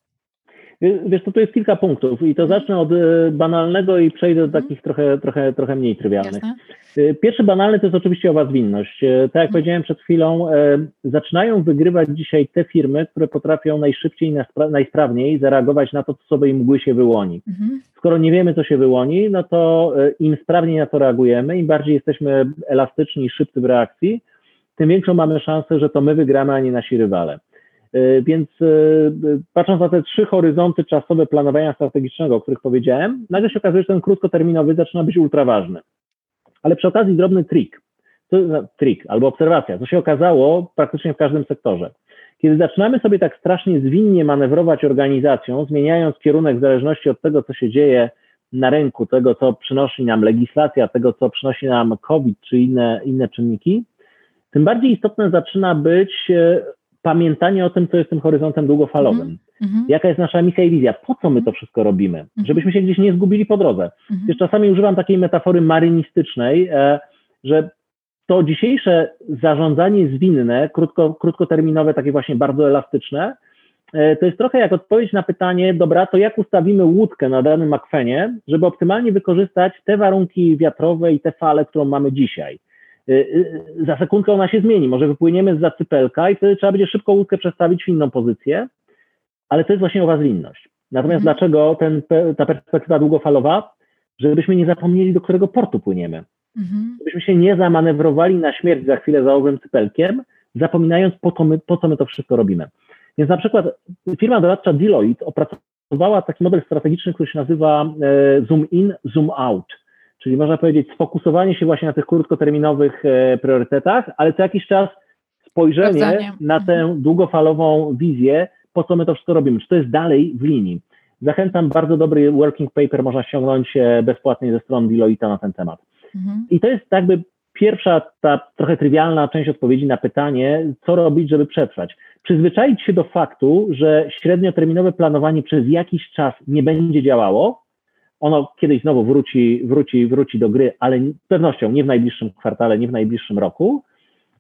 Wiesz, to tu jest kilka punktów i to mhm. zacznę od e, banalnego i przejdę do mhm. takich trochę, trochę, trochę mniej trywialnych. Jasne. E, pierwszy banalny to jest oczywiście owa zwinność. E, tak jak mhm. powiedziałem przed chwilą, zaczynają wygrywać dzisiaj te firmy, które potrafią najszybciej i najsprawniej zareagować na to, co sobie mgły się wyłoni. Mhm. Skoro nie wiemy, co się wyłoni, no to im sprawniej na to reagujemy, im bardziej jesteśmy elastyczni i szybcy w reakcji, tym większą mamy szansę, że to my wygramy, a nie nasi rywale. E, więc e, patrząc na te trzy horyzonty czasowe planowania strategicznego, o których powiedziałem, nagle się okazuje, że ten krótkoterminowy zaczyna być ultra ważny. Ale przy okazji drobny trik, no, trik albo obserwacja, co się okazało praktycznie w każdym sektorze. Kiedy zaczynamy sobie tak strasznie zwinnie manewrować organizacją, zmieniając kierunek w zależności od tego, co się dzieje na rynku, tego, co przynosi nam legislacja, tego, co przynosi nam COVID czy inne, inne czynniki, tym bardziej istotne zaczyna być e, pamiętanie o tym, co jest tym horyzontem długofalowym. Mm-hmm. Jaka jest nasza misja i wizja? Po co my to wszystko robimy? Mm-hmm. Żebyśmy się gdzieś nie zgubili po drodze. Wiesz, czasami używam takiej metafory marynistycznej, e, że to dzisiejsze zarządzanie zwinne, krótko, krótkoterminowe, takie właśnie bardzo elastyczne, e, to jest trochę jak odpowiedź na pytanie, dobra, to jak ustawimy łódkę na danym akwenie, żeby optymalnie wykorzystać te warunki wiatrowe i te fale, którą mamy dzisiaj. Y, y, za sekundkę ona się zmieni, może wypłyniemy z zacypelka i wtedy trzeba będzie szybko łódkę przestawić w inną pozycję, ale to jest właśnie owa zwinność. Natomiast mhm. dlaczego ten, ta perspektywa długofalowa? Żebyśmy nie zapomnieli, do którego portu płyniemy. Mhm. Żebyśmy się nie zamanewrowali na śmierć za chwilę za owym cypelkiem, zapominając, po, to my, po co my to wszystko robimy. Więc na przykład firma doradcza Deloitte opracowała taki model strategiczny, który się nazywa e, zoom in, zoom out Czyli można powiedzieć sfokusowanie się właśnie na tych krótkoterminowych e, priorytetach, ale co jakiś czas spojrzenie na tę mhm. długofalową wizję, po co my to wszystko robimy, czy to jest dalej w linii. Zachęcam, bardzo dobry working paper można ściągnąć e, bezpłatnie ze strony Deloitte na ten temat. Mhm. I to jest jakby pierwsza, ta trochę trywialna część odpowiedzi na pytanie, co robić, żeby przetrwać. Przyzwyczaić się do faktu, że średnioterminowe planowanie przez jakiś czas nie będzie działało, ono kiedyś znowu wróci, wróci, wróci do gry, ale z pewnością nie w najbliższym kwartale, nie w najbliższym roku.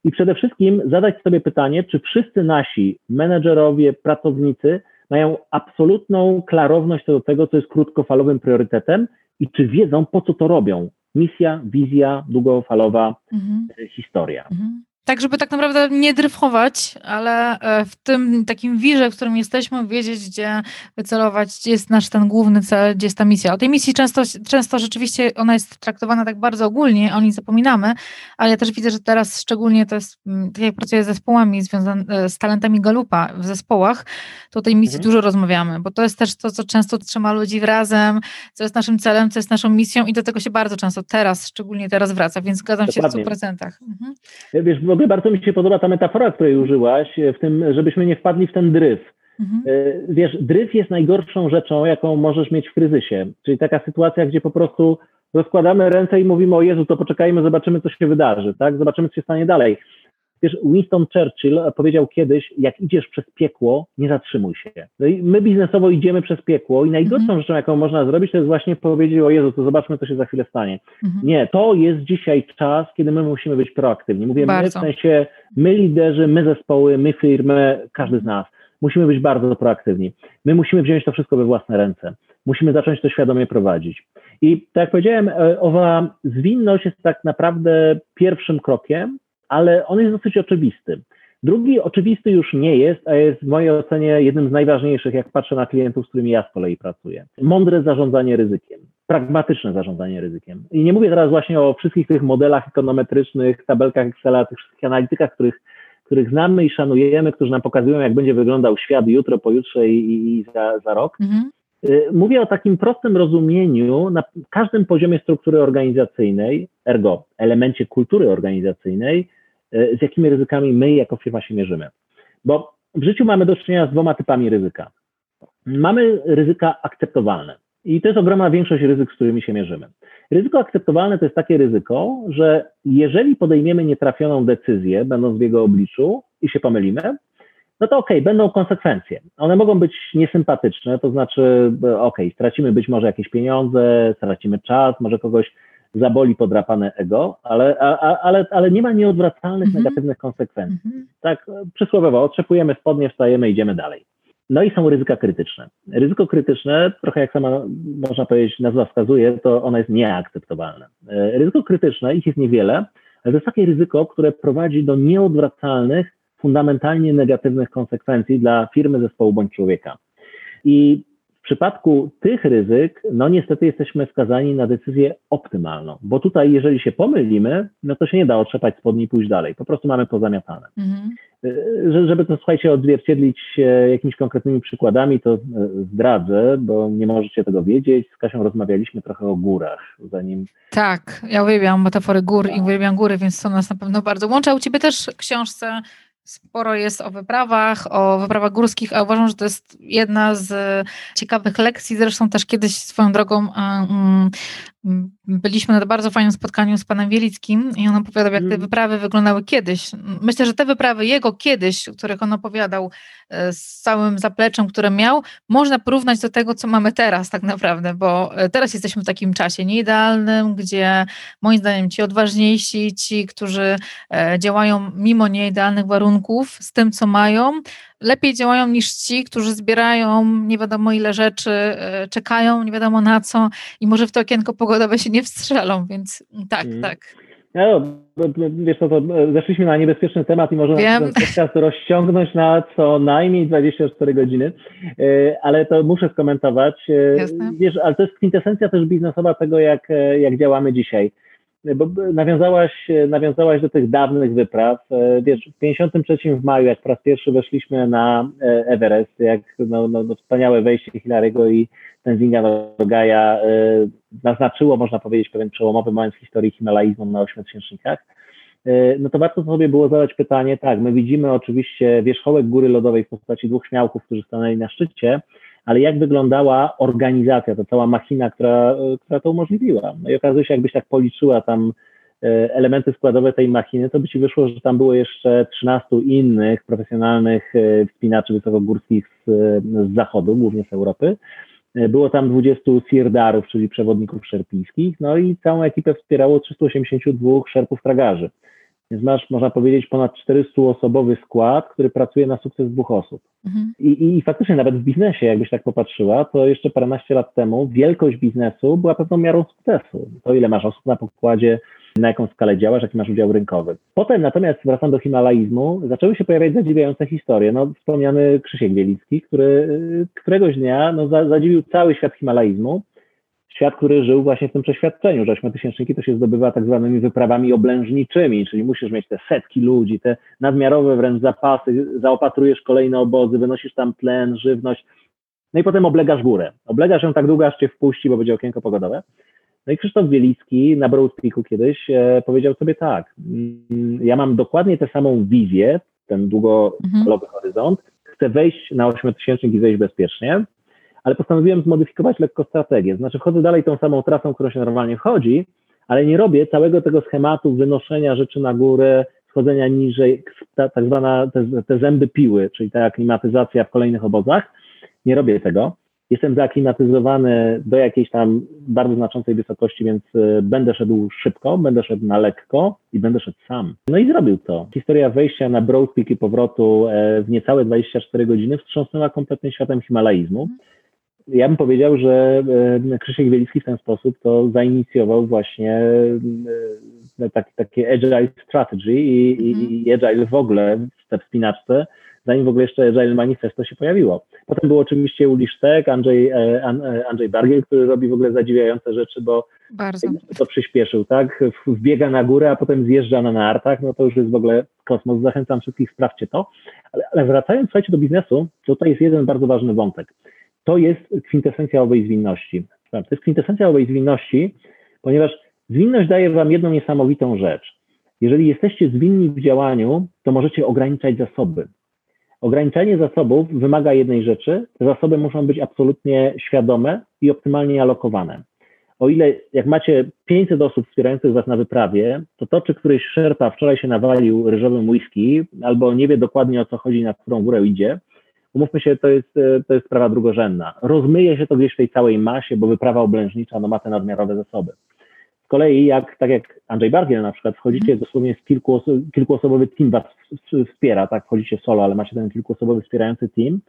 I przede wszystkim zadać sobie pytanie, czy wszyscy nasi menedżerowie, pracownicy mają absolutną klarowność co do tego, co jest krótkofalowym priorytetem i czy wiedzą, po co to robią. Misja, wizja, długofalowa mhm. historia. Mhm. Tak, żeby tak naprawdę nie dryfować, ale e, w tym takim wirze, w którym jesteśmy, wiedzieć, gdzie wycelować, gdzie jest nasz ten główny cel, gdzie jest ta misja. O tej misji często, często rzeczywiście ona jest traktowana tak bardzo ogólnie, o niej zapominamy, ale ja też widzę, że teraz szczególnie to jest, mm, tak jak pracuję z zespołami związanymi e, z talentami Galupa w zespołach, to o tej misji mhm. dużo rozmawiamy, bo to jest też to, co często trzyma ludzi razem, co jest naszym celem, co jest naszą misją i do tego się bardzo często teraz, szczególnie teraz wraca, więc zgadzam Dokładnie. się w 100%. Mhm. Wiesz, w ogóle bardzo mi się podoba ta metafora, której użyłaś, w tym, żebyśmy nie wpadli w ten dryf. Mhm. E, wiesz, dryf jest najgorszą rzeczą, jaką możesz mieć w kryzysie. Czyli taka sytuacja, gdzie po prostu rozkładamy ręce i mówimy o Jezu, to poczekajmy, zobaczymy, co się wydarzy, tak? Zobaczymy, co się stanie dalej. Wiesz, Winston Churchill powiedział kiedyś, jak idziesz przez piekło, nie zatrzymuj się. No i my biznesowo idziemy przez piekło i najgorszą -hmm. rzeczą, jaką można zrobić, to jest właśnie powiedzieć, o Jezu, to zobaczmy, co się za chwilę stanie. -hmm. Nie, to jest dzisiaj czas, kiedy my musimy być proaktywni. Mówię my w sensie, my liderzy, my zespoły, my firmy, każdy z nas. Musimy być bardzo proaktywni. My musimy wziąć to wszystko we własne ręce. Musimy zacząć to świadomie prowadzić. I tak jak powiedziałem, e, owa zwinność jest tak naprawdę pierwszym krokiem, ale on jest dosyć oczywisty. Drugi oczywisty już nie jest, a jest w mojej ocenie jednym z najważniejszych, jak patrzę na klientów, z którymi ja z kolei pracuję. Mądre zarządzanie ryzykiem, pragmatyczne zarządzanie ryzykiem. I nie mówię teraz właśnie o wszystkich tych modelach ekonometrycznych, tabelkach Excela, tych wszystkich analitykach, których, których znamy i szanujemy, którzy nam pokazują, jak będzie wyglądał świat jutro, pojutrze i, i za, za rok. Mhm. Y, mówię o takim prostym rozumieniu na każdym poziomie struktury organizacyjnej, ergo elemencie kultury organizacyjnej, y, z jakimi ryzykami my jako firma się mierzymy. Bo w życiu mamy do czynienia z dwoma typami ryzyka. Mamy ryzyka akceptowalne i to jest ogromna większość ryzyk, z którymi się mierzymy. Ryzyko akceptowalne to jest takie ryzyko, że jeżeli podejmiemy nietrafioną decyzję, będąc w jego obliczu i się pomylimy, no to okej, okay, będą konsekwencje. One mogą być niesympatyczne, to znaczy, okej, okay, stracimy być może jakieś pieniądze, stracimy czas, może kogoś zaboli podrapane ego, ale, a, ale, ale nie ma nieodwracalnych mm -hmm. negatywnych konsekwencji. Mm -hmm. Tak, przysłowiowo, otrzepujemy spodnie, wstajemy, idziemy dalej. No i są ryzyka krytyczne. Ryzyko krytyczne, trochę jak sama można powiedzieć, nazwa wskazuje, to ono jest nieakceptowalne. E, ryzyko krytyczne, ich jest niewiele, ale to jest takie ryzyko, które prowadzi do nieodwracalnych fundamentalnie negatywnych konsekwencji dla firmy, zespołu bądź człowieka. I w przypadku tych ryzyk, no niestety jesteśmy skazani na decyzję optymalną, bo tutaj, jeżeli się pomylimy, no to się nie da otrzepać spodni i pójść dalej. Po prostu mamy pozamiatane. Mhm. Żeby to, słuchajcie, odzwierciedlić jakimiś konkretnymi przykładami, to y, zdradzę, bo nie możecie tego wiedzieć. Z Kasią rozmawialiśmy trochę o górach, zanim... Tak, ja uwielbiam metafory gór i uwielbiam góry, więc to nas na pewno bardzo łączy. A u Ciebie też w książce Sporo jest o wyprawach, o wyprawach górskich, a uważam, że to jest jedna z ciekawych lekcji. Zresztą też kiedyś swoją drogą um, byliśmy na bardzo fajnym spotkaniu z panem Wielickim i on opowiadał, jak te mm. wyprawy wyglądały kiedyś. Myślę, że te wyprawy jego kiedyś, o których on opowiadał e, z całym zapleczem, które miał, można porównać do tego, co mamy teraz tak naprawdę, bo e, teraz jesteśmy w takim czasie nieidealnym, gdzie moim zdaniem ci odważniejsi, ci, którzy e, działają mimo nieidealnych warunków, z tym, co mają, lepiej działają niż ci, którzy zbierają nie wiadomo ile rzeczy, e, czekają nie wiadomo na co i może w to okienko pogodowe się nie wstrzelą, więc tak, mm. tak. No, wiesz co, to zeszliśmy na niebezpieczny temat i można ten podcast rozciągnąć na co najmniej 24 godziny, e, ale to muszę skomentować. E, Jasne. Wiesz, ale to jest kwintesencja też biznesowa tego, jak, jak działamy dzisiaj bo nawiązałaś, nawiązałaś do tych dawnych wypraw. E, wiesz, w 53 w maju, jak po raz pierwszy weszliśmy na e, Everest, jak no, no, no wspaniałe wejście Hilary'ego i Tenzinga Nogaja e, naznaczyło, można powiedzieć, pewien przełomowy moment w historii himalaizmu na ośmiotysięcznikach, no to warto sobie było zadać pytanie, tak, my widzimy oczywiście wierzchołek góry lodowej w postaci dwóch śmiałków, którzy stanęli na szczycie, ale jak wyglądała organizacja, ta cała machina, która, która to umożliwiła. No i okazuje się, jakbyś tak policzyła tam e, elementy składowe tej machiny, to by ci wyszło, że tam było jeszcze 13 innych profesjonalnych e, wspinaczy wysokogórskich z, z zachodu, głównie z Europy. E, było tam 20 sirdarów, czyli przewodników szerpińskich, no i całą ekipę wspierało 382 szerpów tragarzy. Więc masz, można powiedzieć, ponad 400-osobowy skład, który pracuje na sukces dwóch osób. Mhm. I, I faktycznie nawet w biznesie, jakbyś tak popatrzyła, to jeszcze paręnaście lat temu wielkość biznesu była pewną miarą sukcesu. To ile masz osób na pokładzie, na jaką skalę działasz, jaki masz udział rynkowy. Potem natomiast, wracam do himalaizmu, zaczęły się pojawiać zadziwiające historie. No, wspomniany Krzysiek Wielicki, który któregoś dnia no, zadziwił cały świat himalaizmu, świat, który żył właśnie w tym przeświadczeniu, że ośmiotysięczniki to się zdobywa tak zwanymi wyprawami oblężniczymi, czyli musisz mieć te setki ludzi, te nadmiarowe wręcz zapasy, zaopatrujesz kolejne obozy, wynosisz tam tlen, żywność, no i potem oblegasz górę. Oblegasz ją tak długo, aż cię wpuści, bo będzie okienko pogodowe. No i Krzysztof Wielicki na Broad Peaku kiedyś e, powiedział sobie tak, mm, ja mam dokładnie tę samą wizję, ten długofalowy mhm. horyzont, chcę wejść na ośmiotysięcznik i zejść bezpiecznie, ale postanowiłem zmodyfikować lekko strategię. Znaczy wchodzę dalej tą samą trasą, którą się normalnie wchodzi, ale nie robię całego tego schematu wynoszenia rzeczy na górę, schodzenia niżej, ta, tak zwana te, te zęby piły, czyli ta aklimatyzacja w kolejnych obozach. Nie robię tego. Jestem zaaklimatyzowany do jakiejś tam bardzo znaczącej wysokości, więc e, będę szedł szybko, będę szedł na lekko i będę szedł sam. No i zrobił to. Historia wejścia na Broad Peak i powrotu e, w niecałe 24 godziny wstrząsnęła kompletnie światem himalaizmu ja bym powiedział, że e, Krzysiek Wielicki w ten sposób to zainicjował właśnie e, taki, takie agile strategy i, mm. i agile w ogóle w tej wspinaczce, zanim w ogóle jeszcze agile manifesto się pojawiło. Potem był oczywiście Uli Sztek, Andrzej, e, Andrzej Bargiel, który robi w ogóle zadziwiające rzeczy, bo Bardzo. to przyspieszył, tak? Wbiega na górę, a potem zjeżdża na nartach, no to już jest w ogóle kosmos. Zachęcam wszystkich, sprawdźcie to. Ale, ale wracając, słuchajcie, do biznesu, tutaj jest jeden bardzo ważny wątek to jest kwintesencja owej zwinności. To jest kwintesencja owej zwinności, ponieważ zwinność daje wam jedną niesamowitą rzecz. Jeżeli jesteście zwinni w działaniu, to możecie ograniczać zasoby. Ograniczanie zasobów wymaga jednej rzeczy. Te zasoby muszą być absolutnie świadome i optymalnie alokowane. O ile jak macie 500 osób wspierających was na wyprawie, to to, czy któryś szerpa wczoraj się nawalił ryżowym whisky, albo nie wie dokładnie o co chodzi, na którą górę idzie, umówmy się, to jest, e, to jest sprawa drugorzędna. Rozmyje się to gdzieś w tej całej masie, bo wyprawa oblężnicza no, ma te nadmiarowe zasoby. Z kolei, jak, tak jak Andrzej Bargiel na przykład, wchodzicie mhm. dosłownie z kilku, kilkuosobowy team was wspiera, tak, wchodzicie solo, ale macie ten kilkuosobowy wspierający team,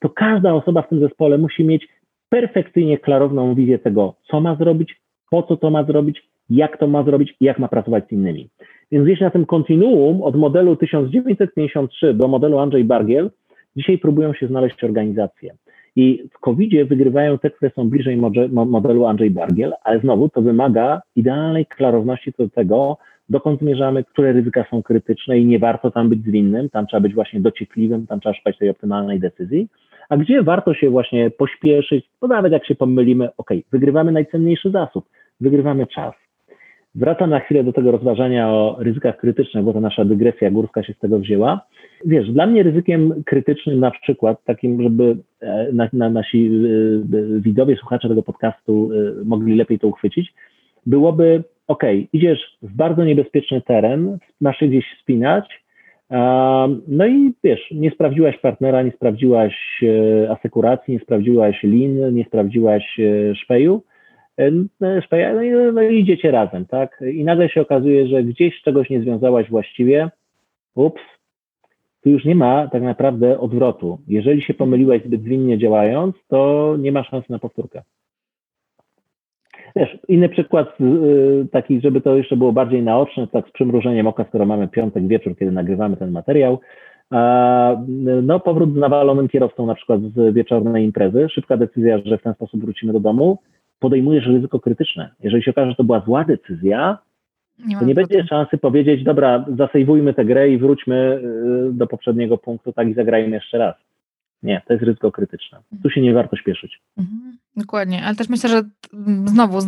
to każda osoba w tym zespole musi mieć perfekcyjnie klarowną wizję tego, co ma zrobić, po co to ma zrobić, jak to ma zrobić i jak ma pracować z innymi. Więc gdzieś na tym kontinuum od modelu 1953 do modelu Andrzej Bargiel Dzisiaj próbują się znaleźć organizacje. I w COVID-zie wygrywają te, które są bliżej modelu Andrzej Bargiel, ale znowu to wymaga idealnej klarowności co do tego, dokąd zmierzamy, które ryzyka są krytyczne i nie warto tam być zwinnym, tam trzeba być właśnie dociekliwym, tam trzeba szukać tej optymalnej decyzji, a gdzie warto się właśnie pośpieszyć, bo nawet jak się pomylimy, ok, wygrywamy najcenniejszy zasób, wygrywamy czas. Wracam na chwilę do tego rozważania o ryzykach krytycznych, bo to nasza dygresja górska się z tego wzięła. Wiesz, dla mnie ryzykiem krytycznym na przykład, takim, żeby e, na, na, nasi e, e, widzowie, słuchacze tego podcastu mogli lepiej to uchwycić, byłoby, ok, idziesz w bardzo niebezpieczny teren, masz się gdzieś spinać, no i wiesz, nie sprawdziłaś partnera, nie sprawdziłaś asekuracji, nie sprawdziłaś lin, nie sprawdziłaś szpeju, no i, no i idziecie razem, tak? I nagle się okazuje, że gdzieś czegoś nie związałaś właściwie, ups, tu już nie ma tak naprawdę odwrotu. Jeżeli się pomyliłeś zbyt zwinnie działając, to nie ma szans na powtórkę. Wiesz, inny przykład yy, taki, żeby to jeszcze było bardziej naoczne, tak z przymrużeniem oka, skoro mamy piątek wieczór, kiedy nagrywamy ten materiał, no powrót z nawalonym kierowcą na przykład z wieczornej imprezy, szybka decyzja, że w ten sposób wrócimy do domu, podejmujesz ryzyko krytyczne. Jeżeli się okaże, że to była zła decyzja, nie to nie będzie szansy powiedzieć, dobra, zasejwujmy tę grę i wróćmy y, do poprzedniego punktu, tak i zagrajmy jeszcze raz. Nie, to jest ryzyko krytyczne. Tu się nie warto śpieszyć. Mhm. Dokładnie, ale też myślę, że znowu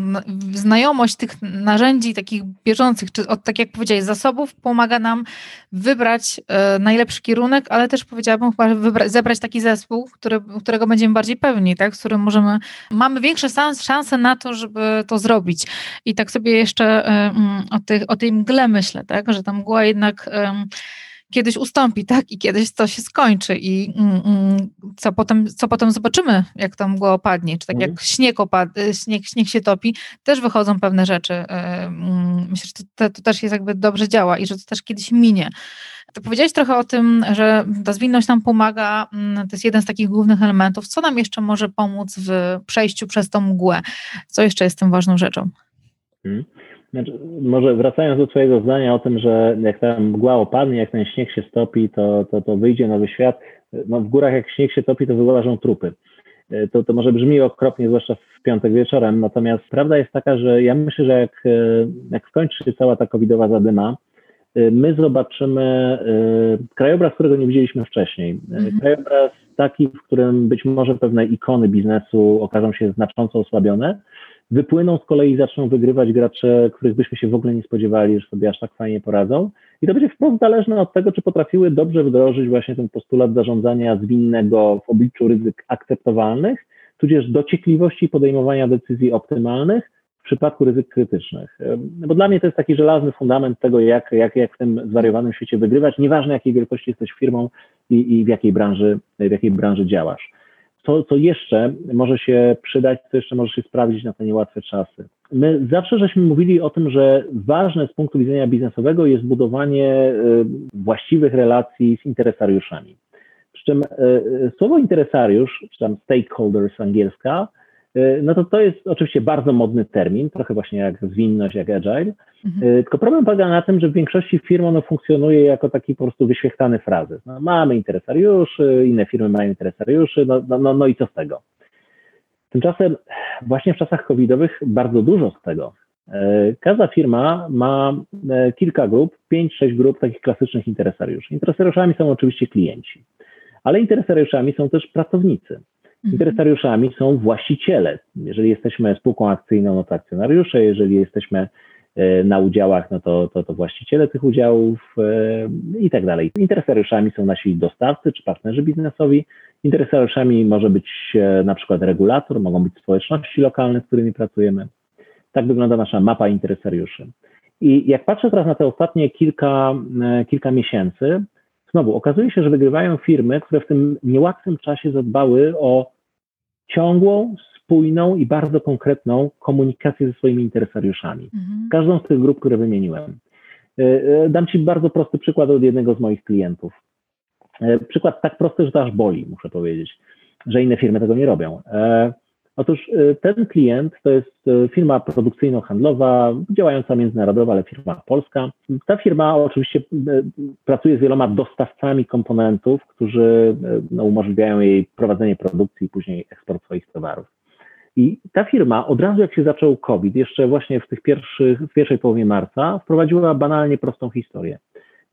znajomość tych narzędzi takich bieżących, czy od, tak jak powiedziałeś, zasobów pomaga nam wybrać e, najlepszy kierunek, ale też powiedziałabym chyba zebrać taki zespół, który, którego będziemy bardziej pewni, tak, z którym możemy, mamy większe szanse na to, żeby to zrobić. I tak sobie jeszcze e, o, tych, o tej mgle myślę, tak, że ta mgła jednak kiedyś ustąpi, tak? I kiedyś to się skończy i mm, mm, co, potem, co potem zobaczymy, jak to mgła opadnie, czy tak jak mhm. śnieg, opad, śnieg, śnieg się topi, też wychodzą pewne rzeczy. E, mm, myślę, że to, to, też jest jakby dobrze działa i że to też kiedyś minie. To powiedziałeś trochę o tym, że ta zwinność nam pomaga, to jest jeden z takich głównych elementów. Co nam jeszcze może pomóc w przejściu przez tą mgłę? Co jeszcze jest tym ważną rzeczą? Hmm. Znaczy, może wracając do Twojego zdania o tym, że jak ta mgła opadnie, jak ten śnieg się stopi, to, to, to wyjdzie nowy świat. No, w górach jak śnieg się topi, to wyłażą trupy. E, to, to może brzmi okropnie, zwłaszcza w piątek wieczorem, natomiast prawda jest taka, że ja myślę, że jak, e, jak skończy się cała ta covidowa zadyma, e, my zobaczymy krajobraz, którego nie widzieliśmy wcześniej. Mhm. Krajobraz taki, w którym być może pewne ikony biznesu okażą się znacząco osłabione, wypłyną z kolei i zaczną wygrywać gracze, których byśmy się w ogóle nie spodziewali, że sobie aż tak fajnie poradzą. I to będzie wprost zależne od tego, czy potrafiły dobrze wdrożyć właśnie ten postulat zarządzania zwinnego w obliczu ryzyk akceptowalnych, tudzież dociekliwości podejmowania decyzji optymalnych w przypadku ryzyk krytycznych. No bo dla mnie to jest taki żelazny fundament tego, jak, jak, jak w tym zwariowanym świecie wygrywać, nieważne jakiej wielkości jesteś firmą i, i w, jakiej branży, w jakiej branży działasz. Co, co jeszcze może się przydać, co jeszcze może się sprawdzić na te niełatwe czasy. My zawsze żeśmy mówili o tym, że ważne z punktu widzenia biznesowego jest budowanie y, właściwych relacji z interesariuszami. Przy czym y, y, słowo interesariusz, czy tam stakeholders angielska, no to to jest oczywiście bardzo modny termin, trochę właśnie jak zwinność, jak agile. Mhm. E, tylko problem polega na tym, że w większości firm ono funkcjonuje jako taki po prostu wyświechtany frazy. No, mamy interesariuszy, inne firmy mają interesariuszy, no, no, no, no i co z tego? Tymczasem właśnie w czasach covidowych bardzo dużo z tego. E, każda firma ma kilka grup, pięć, sześć grup takich klasycznych interesariuszy. Interesariuszami są oczywiście klienci, ale interesariuszami są też pracownicy. Mhm. Interesariuszami są właściciele. Jeżeli jesteśmy spółką akcyjną, no to akcjonariusze, jeżeli jesteśmy e, na udziałach, no to, to, to właściciele tych udziałów e, i tak dalej. Interesariuszami są nasi dostawcy czy partnerzy biznesowi. Interesariuszami może być e, na przykład regulator, mogą być społeczności lokalne, z którymi pracujemy. Tak wygląda nasza mapa interesariuszy. I jak patrzę teraz na te ostatnie kilka, kilka miesięcy, znowu okazuje się, że wygrywają firmy, które w tym niełatwym czasie zadbały o ciągłą, spójną i bardzo konkretną komunikację ze swoimi interesariuszami. Mhm. Każdą z tych grup, które wymieniłem. E, e, dam Ci bardzo prosty przykład od jednego z moich klientów. E, przykład tak prosty, że to aż boli, muszę powiedzieć, że inne firmy tego nie robią. Otóż y, ten klient to jest y, firma produkcyjno-handlowa, działająca międzynarodowa, ale firma polska. Ta firma oczywiście y, pracuje z wieloma dostawcami komponentów, którzy no, umożliwiają jej prowadzenie produkcji i później eksport swoich towarów. I ta firma od razu jak się zaczął COVID, jeszcze właśnie w tych pierwszych, w pierwszej połowie marca, wprowadziła banalnie prostą historię.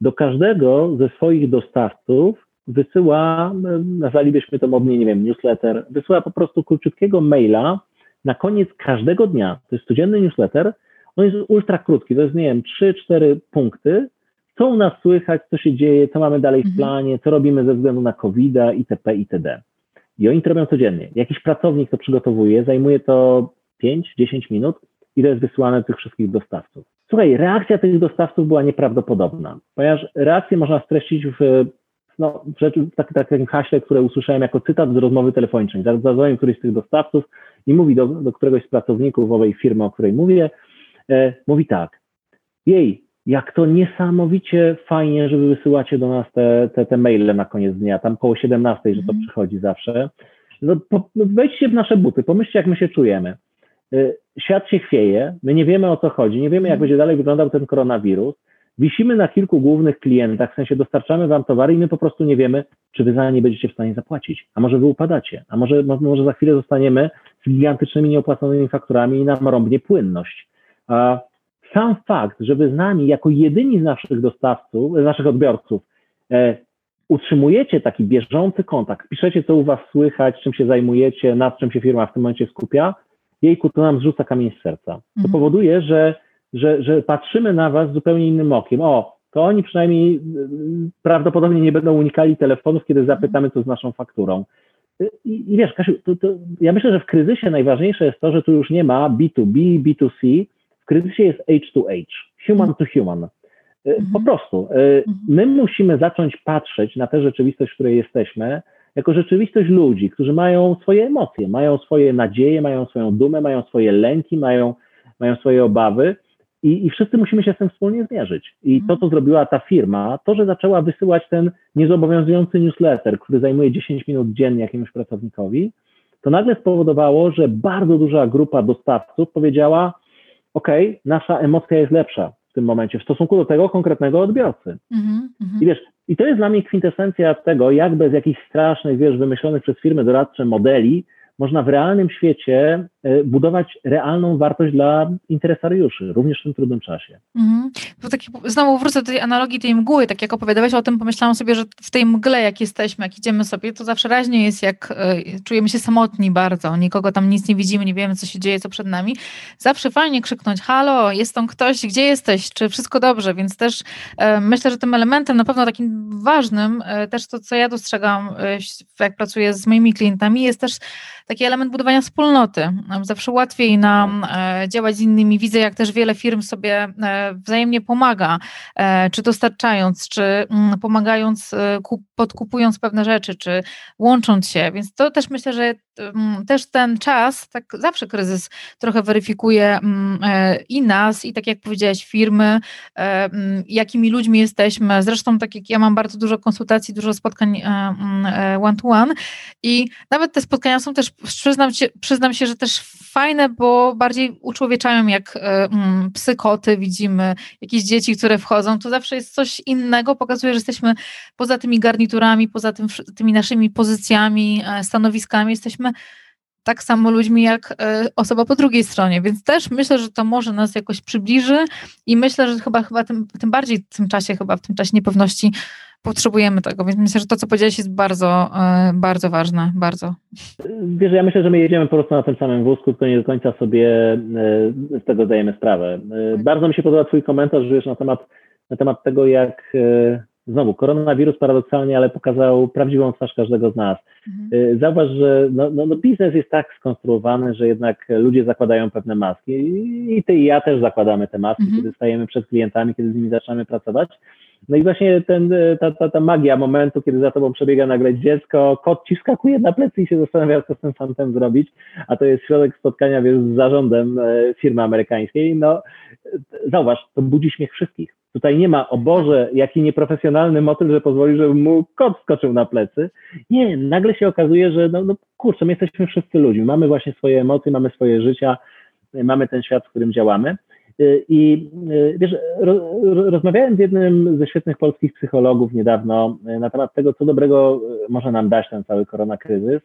Do każdego ze swoich dostawców wysyła, nazwalibyśmy to modnie, nie wiem, newsletter, wysyła po prostu króciutkiego maila na koniec każdego dnia. To jest codzienny newsletter. On jest ultra krótki, to jest, nie wiem, 3-4 punkty. Co u nas słychać, co się dzieje, co mamy dalej w mhm. planie, co robimy ze względu na COVID-a, itp., itd. I oni to robią codziennie. Jakiś pracownik to przygotowuje, zajmuje to 5-10 minut i to jest wysłane tych wszystkich dostawców. Słuchaj, reakcja tych dostawców była nieprawdopodobna, ponieważ reakcję można streścić w no, w tak, takim haśle, które usłyszałem jako cytat z rozmowy telefonicznej. Zadzwonił któryś z tych dostawców i mówi do, do któregoś z pracowników owej firmy, o której mówię, e, mówi tak, jej, jak to niesamowicie fajnie, że wy wysyłacie do nas te, te, te maile na koniec dnia, tam koło 17, że to mm. przychodzi zawsze. No, po, no, wejdźcie w nasze buty, pomyślcie, jak my się czujemy. E, świat się chwieje, my nie wiemy o co chodzi, nie wiemy, jak mhm. będzie dalej wyglądał ten koronawirus wisimy na kilku głównych klientach, w sensie dostarczamy wam towary i my po prostu nie wiemy, czy wy za nie będziecie w stanie zapłacić. A może wy upadacie, a może, może za chwilę zostaniemy z gigantycznymi nieopłaconymi fakturami i nam rąbnie płynność. A sam fakt, że wy z nami jako jedyni z naszych dostawców, z naszych odbiorców e, utrzymujecie taki bieżący kontakt, piszecie, co u was słychać, czym się zajmujecie, nad czym się firma w tym momencie skupia, jejku, to nam zrzuca kamień z serca. To mhm. powoduje, że że, że patrzymy na was zupełnie innym okiem. O, to oni przynajmniej y, prawdopodobnie nie będą unikali telefonów, kiedy zapytamy, co z naszą fakturą. Y, I, i wiesz, Kasiu, to, to ja myślę, że w kryzysie najważniejsze jest to, że tu już nie ma B2B, B2C, w kryzysie jest H2H, human to human. Y, po mhm. prostu. Mhm. My musimy zacząć patrzeć na tę rzeczywistość, w której jesteśmy, jako rzeczywistość ludzi, którzy mają swoje emocje, mają swoje nadzieje, mają swoją dumę, mają swoje lęki, mają, mają swoje obawy i, I wszyscy musimy się z tym wspólnie zmierzyć. I to, co zrobiła ta firma, to, że zaczęła wysyłać ten niezobowiązujący newsletter, który zajmuje 10 minut dziennie jakiemuś pracownikowi, to nagle spowodowało, że bardzo duża grupa dostawców powiedziała: OK, nasza emocja jest lepsza w tym momencie w stosunku do tego konkretnego odbiorcy. Mm -hmm. I wiesz, i to jest dla mnie kwintesencja tego, jak bez jakichś strasznych, wiesz, wymyślonych przez firmy doradcze modeli można w realnym świecie budować realną wartość dla interesariuszy, również w tym trudnym czasie. Mhm. Tak, znowu wrócę do tej analogii tej mgły, tak jak opowiadałeś o tym, pomyślałam sobie, że w tej mgle, jak jesteśmy, jak idziemy sobie, to zawsze raźnie jest, jak y, czujemy się samotni bardzo, nikogo tam nic nie widzimy, nie wiemy, co się dzieje, co przed nami. Zawsze fajnie krzyknąć, halo, jest tam ktoś, gdzie jesteś, czy wszystko dobrze, więc też y, myślę, że tym elementem na pewno takim ważnym, też to, co ja dostrzegam, jak pracuję z moimi klientami, jest też taki element budowania wspólnoty. Zawsze łatwiej nam e, działać z innymi. Widzę, jak też wiele firm sobie e, wzajemnie pomaga, e, czy dostarczając, czy mm, pomagając, podkupując pewne rzeczy, czy łącząc się. Więc to też myślę, że mm, też ten czas, tak zawsze kryzys trochę weryfikuje mm, i nas, i tak jak powiedziałaś, firmy, jakimi ludźmi jesteśmy. Zresztą, tak jak ja mam bardzo dużo konsultacji, dużo spotkań one-to-one -one, i nawet te spotkania są też przyznam się, przyznam się, że też fajne, bo bardziej uczłowieczają jak e, mm, psykoty, widzimy jakieś dzieci, które wchodzą, to zawsze jest coś innego, pokazuje, że jesteśmy poza tymi garniturami, poza tym, tymi naszymi pozycjami, e, stanowiskami, jesteśmy tak samo ludźmi jak e, osoba po drugiej stronie, więc też myślę, że to może nas jakoś przybliży i myślę, że chyba, chyba tym, tym bardziej w tym czasie, chyba w tym czasie niepewności potrzebujemy tego, więc myślę, że to, co powiedziałeś jest bardzo, e, bardzo ważne, bardzo. Wiesz, ja myślę, że my jedziemy po prostu na tym samym wózku, tylko nie do końca sobie e, z tego zdajemy sprawę. Tak. Bardzo mi się podoba twój komentarz, wiesz, na temat, na temat tego, jak znowu, koronawirus paradoksalnie, ale pokazał prawdziwą twarz każdego z nas. Mhm. Zauważ, że no, no, no, biznes jest tak skonstruowany, że jednak ludzie zakładają pewne maski i ty i ja też zakładamy te maski, mhm. kiedy stajemy przed klientami, kiedy z nimi zaczynamy pracować. No i właśnie ten, ta, ta, ta magia momentu, kiedy za tobą przebiega nagle dziecko, kot ci skakuje na plecy i się zastanawia, co z tym fantem zrobić, a to jest środek spotkania wiesz, z zarządem e, firmy amerykańskiej. No zauważ, to budzi śmiech wszystkich Tutaj nie ma, o Boże, jaki nieprofesjonalny motyl, że pozwoli, żeby mu kot skoczył na plecy. Nie, nagle się okazuje, że no, no kurczę, my jesteśmy wszyscy ludźmi, mamy właśnie swoje emocje, mamy swoje życia, mamy ten świat, w którym działamy. Y, I y, wiesz, rozmawiałem z jednym ze świetnych polskich psychologów niedawno y, na temat tego, co dobrego może nam dać ten cały koronakryzys.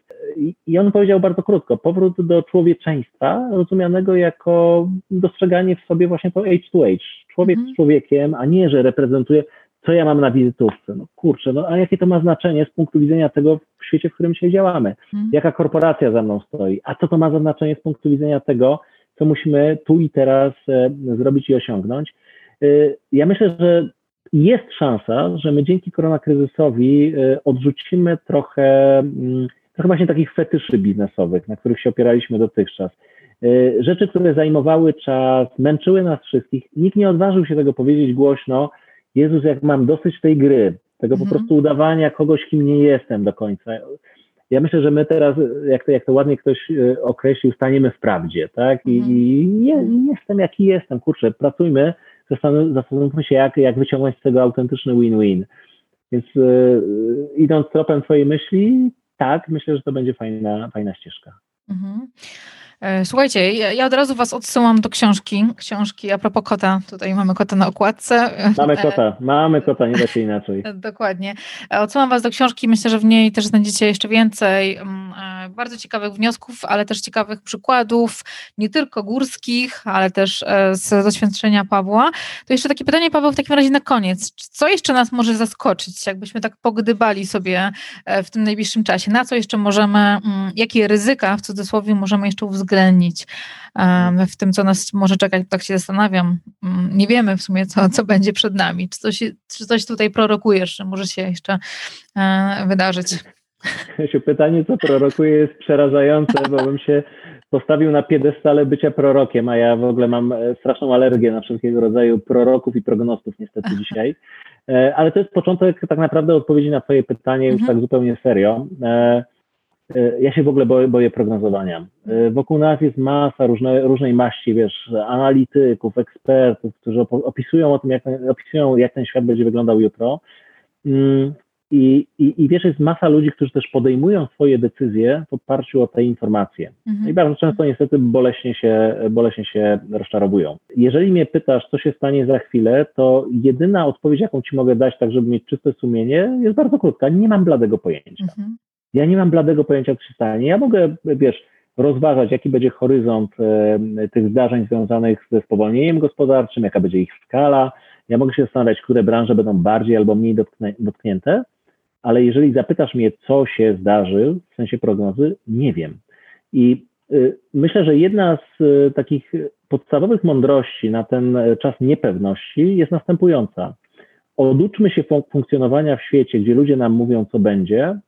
I on powiedział bardzo krótko, powrót do człowieczeństwa, rozumianego jako dostrzeganie w sobie właśnie to age to age. Człowiek mm. z człowiekiem, a nie, że reprezentuje, co ja mam na wizytówce. No kurczę, no a jakie to ma znaczenie z punktu widzenia tego w świecie, w którym się działamy? Mm. Jaka korporacja za mną stoi? A co to ma za znaczenie z punktu widzenia tego, co musimy tu i teraz e, zrobić i osiągnąć. E, ja myślę, że jest szansa, że my dzięki koronakryzysowi e, odrzucimy trochę, mm, trochę właśnie takich fetyszy biznesowych, na których się opieraliśmy dotychczas. Rzeczy, które zajmowały czas, męczyły nas wszystkich. Nikt nie odważył się tego powiedzieć głośno. Jezus, jak mam dosyć tej gry, tego mhm. po prostu udawania kogoś, kim nie jestem do końca ja myślę, że my teraz, jak to, jak to ładnie ktoś e, określił, staniemy w prawdzie, tak? I, mm. i nie, jestem jaki jestem, kurczę, pracujmy, zastanówmy się, jak, jak wyciągnąć z tego autentyczny win-win. Więc yy, idąc tropem twojej myśli, tak, myślę, że to będzie fajna, fajna ścieżka. Mhm. E, słuchajcie, ja, ja, od razu Was odsyłam do książki. Książki a propos kota. Tutaj mamy kota na okładce. Mamy e, kota, mamy kota, nie da się inaczej. Dokładnie. E, odsyłam Was do książki. Myślę, że w niej też znajdziecie jeszcze więcej mm, bardzo ciekawych wniosków, ale też ciekawych przykładów, nie tylko górskich, ale też z doświadczenia Pawła. To jeszcze takie pytanie, Paweł, w takim razie na koniec. Co jeszcze nas może zaskoczyć, jakbyśmy tak pogdybali sobie w tym najbliższym czasie? Na co jeszcze możemy, mm, jakie ryzyka w cudzysłowie możemy jeszcze uwzględnić? w tym, co nas może czekać, tak się zastanawiam. Mm, nie wiemy w sumie, co, co będzie przed nami. Czy coś, czy coś tutaj prorokujesz, że może się jeszcze e, wydarzyć? Pytanie, co prorokuje, jest przerażające, bo bym się postawił na piedestale bycia prorokiem, a ja w ogóle mam e, straszną alergię na wszelkiego rodzaju proroków i prognostów niestety dzisiaj. E, ale to jest początek tak naprawdę odpowiedzi na Twoje pytanie już mhm. tak zupełnie serio. E, ja się w ogóle boję, boję prognozowania. E, wokół nas jest masa różne, różnej maści, wiesz, analityków, ekspertów, którzy opisują o tym, jak, opisują, jak ten świat będzie wyglądał jutro. Mm, I, i, I wiesz, jest masa ludzi, którzy też podejmują swoje decyzje w oparciu o te informacje. Mhm. I bardzo często niestety boleśnie się, boleśnie się rozczarowują. Jeżeli mnie pytasz, co się stanie za chwilę, to jedyna odpowiedź, jaką ci mogę dać, tak żeby mieć czyste sumienie, jest bardzo krótka. Nie mam bladego pojęcia. Mhm. Ja nie mam bladego pojęcia, co się stanie. Ja mogę, wiesz, rozważać, jaki będzie horyzont tych zdarzeń związanych ze spowolnieniem gospodarczym, jaka będzie ich skala. Ja mogę się zastanawiać, które branże będą bardziej albo mniej dotknięte, ale jeżeli zapytasz mnie, co się zdarzy w sensie prognozy, nie wiem. I y, myślę, że jedna z y, takich podstawowych mądrości na ten czas niepewności jest następująca. Oduczmy się funkcjonowania w świecie, gdzie ludzie nam mówią, co będzie,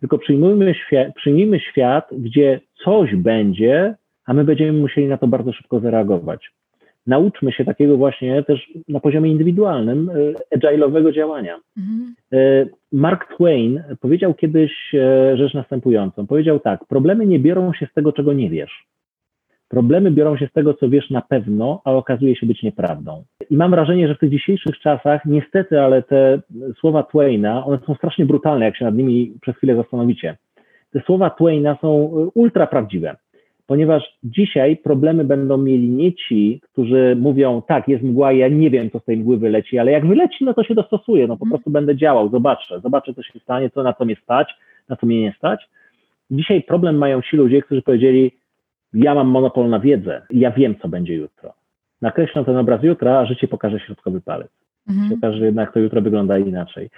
tylko przyjmujmy świat, przyjmijmy świat, gdzie coś będzie, a my będziemy musieli na to bardzo szybko zareagować nauczmy się takiego właśnie też na poziomie indywidualnym e, agile'owego działania. Mhm. E, Mark Twain powiedział kiedyś e, rzecz następującą. Powiedział tak, problemy nie biorą się z tego, czego nie wiesz. Problemy biorą się z tego, co wiesz na pewno, a okazuje się być nieprawdą. I mam wrażenie, że w tych dzisiejszych czasach, niestety, ale te słowa Twaina, one są strasznie brutalne, jak się nad nimi przez chwilę zastanowicie. Te słowa Twaina są ultra prawdziwe ponieważ dzisiaj problemy będą mieli nie ci, którzy mówią, tak, jest mgła, ja nie wiem, co z tej mgły wyleci, ale jak wyleci, no to się dostosuję, no po mm. prostu będę działał, zobaczę, zobaczę, co się stanie, co na co mnie stać, na co mnie nie stać. Dzisiaj problem mają ci ludzie, którzy powiedzieli, ja mam monopol na wiedzę, ja wiem, co będzie jutro. Nakreślą ten obraz jutra, a życie pokaże środkowy palec. Mm. Się okaże, że jednak to jutro wygląda inaczej.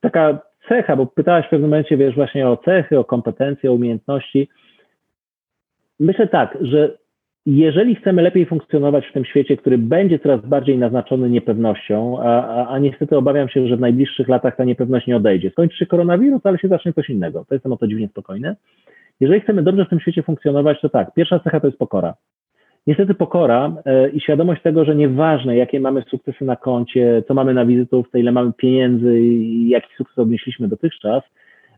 Taka cecha, bo pytałaś w pewnym momencie, wiesz, właśnie o cechy, o kompetencje, o umiejętności, Myślę tak, że jeżeli chcemy lepiej funkcjonować w tym świecie, który będzie coraz bardziej naznaczony niepewnością, a, a, a, niestety obawiam się, że w najbliższych latach ta niepewność nie odejdzie. Skończy się koronawirus, ale się zacznie coś innego. To jestem o to dziwnie spokojny. Jeżeli chcemy dobrze w tym świecie funkcjonować, to tak, pierwsza cecha to jest pokora. Niestety pokora e, i świadomość tego, że nieważne, jakie mamy sukcesy na koncie, co mamy na wizytówce, ile mamy pieniędzy i jaki sukces odnieśliśmy dotychczas,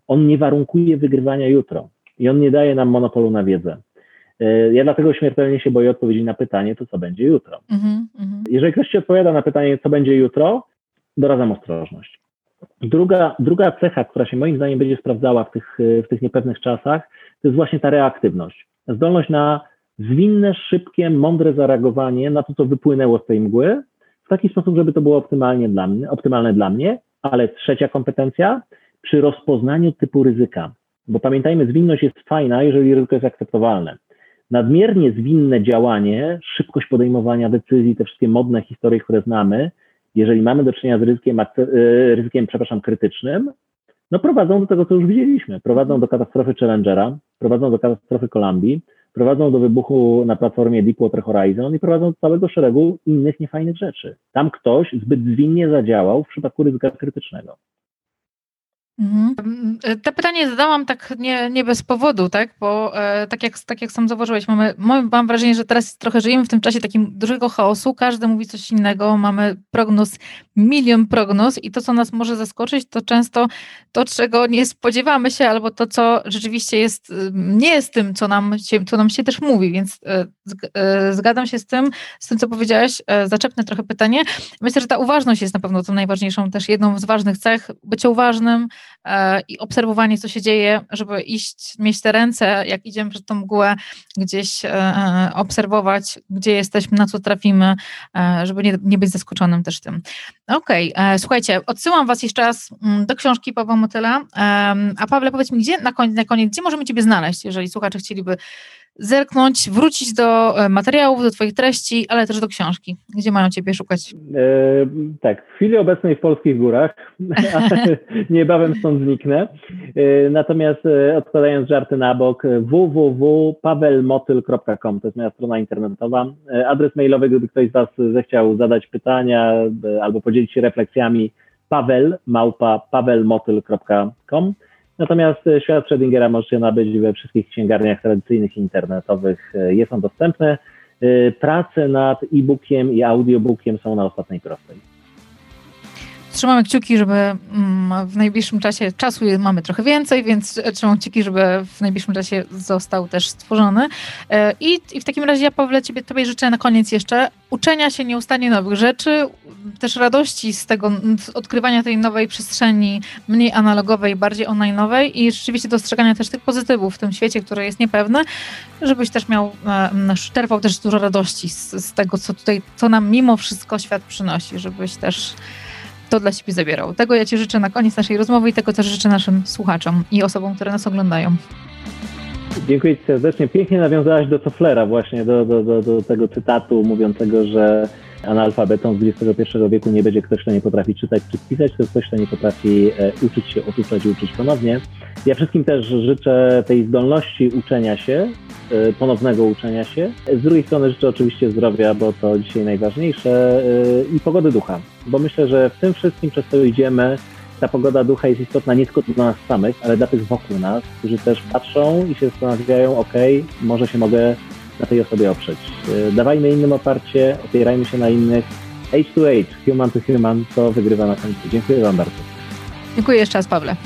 on nie warunkuje wygrywania jutro i on nie daje nam monopolu na wiedzę. E, ja dlatego śmiertelnie się boję odpowiedzi na pytanie, to co będzie jutro. Mm -hmm. Jeżeli ktoś ci odpowiada na pytanie, co będzie jutro, doradzam ostrożność. Druga, druga cecha, która się moim zdaniem będzie sprawdzała w tych, w tych niepewnych czasach, to jest właśnie ta reaktywność. Zdolność na zwinne, szybkie, mądre zareagowanie na to, co wypłynęło z tej mgły, w taki sposób, żeby to było optymalnie dla mnie, optymalne dla mnie. Ale trzecia kompetencja, przy rozpoznaniu typu ryzyka. Bo pamiętajmy, zwinność jest fajna, jeżeli ryzyko jest akceptowalne nadmiernie zwinne działanie, szybkość podejmowania decyzji, te wszystkie modne historie, które znamy, jeżeli mamy do czynienia z ryzykiem, e, ryzykiem przepraszam, krytycznym, no prowadzą do tego, co już widzieliśmy. Prowadzą do katastrofy Challengera, prowadzą do katastrofy Columbii, prowadzą do wybuchu na platformie Deepwater Horizon i prowadzą do całego szeregu innych niefajnych rzeczy. Tam ktoś zbyt zwinnie zadziałał w przypadku ryzyka krytycznego. Mhm. E, te pytanie zadałam tak nie, nie bez powodu, tak? Bo e, tak, jak, tak jak sam zauważyłeś, mamy, mam wrażenie, że teraz trochę żyjemy w tym czasie takim dużego chaosu, każdy mówi coś innego, mamy prognoz, milion prognoz i to, co nas może zaskoczyć, to często to, czego nie spodziewamy się, albo to, co rzeczywiście jest, y, nie jest tym, co nam się, co nam się też mówi, więc e, e, zgadzam się z tym, z tym, co powiedziałeś, e, zaczepnę trochę pytanie. Myślę, że ta uważność jest na pewno tą najważniejszą, też jedną z ważnych cech, bycie uważnym, i obserwowanie, co się dzieje, żeby iść, mieć te ręce, jak idziemy przed tą mgłę, gdzieś e, e, obserwować, gdzie jesteśmy, na co trafimy, żeby nie, nie być zaskoczonym też tym. Okej, okay. słuchajcie, odsyłam Was jeszcze raz mm, do książki Pawła Motyla. A Pawle, powiedz mi, gdzie na koniec, na koniec, gdzie możemy Ciebie znaleźć, jeżeli słuchacze chcieliby zerknąć, wrócić do e, materiałów, do Twoich treści, ale też do książki. Gdzie mają Ciebie szukać? E, tak, w chwili obecnej w polskich górach, niebawem stąd zniknę. E, natomiast e, odkładając żarty na bok, www.pawelmotyl.com to jest moja strona internetowa. E, adres mailowy, gdyby ktoś z Was zechciał zadać pytania e, albo podzielić się refleksjami, paweł małpa pawelmotyl.com. Natomiast e, świat Schrödingera możecie nabyć we wszystkich księgarniach tradycyjnych i internetowych. E, jest on dostępny. E, prace nad e-bookiem i audiobookiem są na ostatniej prostej. Trzymamy kciuki, żeby mm, w najbliższym czasie, czasu mamy trochę więcej, więc trzymam kciuki, żeby w najbliższym czasie został też stworzony. I, i w takim razie ja Pawle Ciebie, Tobie życzę na koniec jeszcze uczenia się nieustannie nowych rzeczy, też radości z tego, z odkrywania tej nowej przestrzeni, mniej analogowej, bardziej online'owej i rzeczywiście dostrzegania też tych pozytywów w tym świecie, który jest niepewny, żebyś też miał, e, czerpał też dużo radości z, z tego, co tutaj, co nam mimo wszystko świat przynosi, żebyś też to dla siebie zabierał. Tego ja Ci życzę na koniec naszej rozmowy i tego też życzę naszym słuchaczom i osobom, które nas oglądają. Dziękuję Ci serdecznie. Pięknie nawiązałaś do Tofflera właśnie, do, do, do, do tego cytatu mówiącego, że analfabetą z XXI wieku nie będzie ktoś, kto nie potrafi czytać czy pisać, to ktoś, kto nie potrafi e, uczyć się, otuczać i uczyć ponownie. Ja wszystkim też życzę tej zdolności uczenia się, e, ponownego uczenia się. Z drugiej strony życzę oczywiście zdrowia, bo to dzisiaj najważniejsze e, i pogody ducha, bo myślę, że w tym wszystkim, przez co idziemy, ta pogoda ducha jest istotna nie tylko dla nas samych, ale dla tych wokół nas, którzy też patrzą i się zastanawiają, ok, może się mogę na tej osobie oprzeć. E, dawajmy innym oparcie, opierajmy się na innych. Age to age, human to human, to wygrywa na końcu. Dziękuję Wam bardzo. Dziękuję jeszcze raz, Pawle.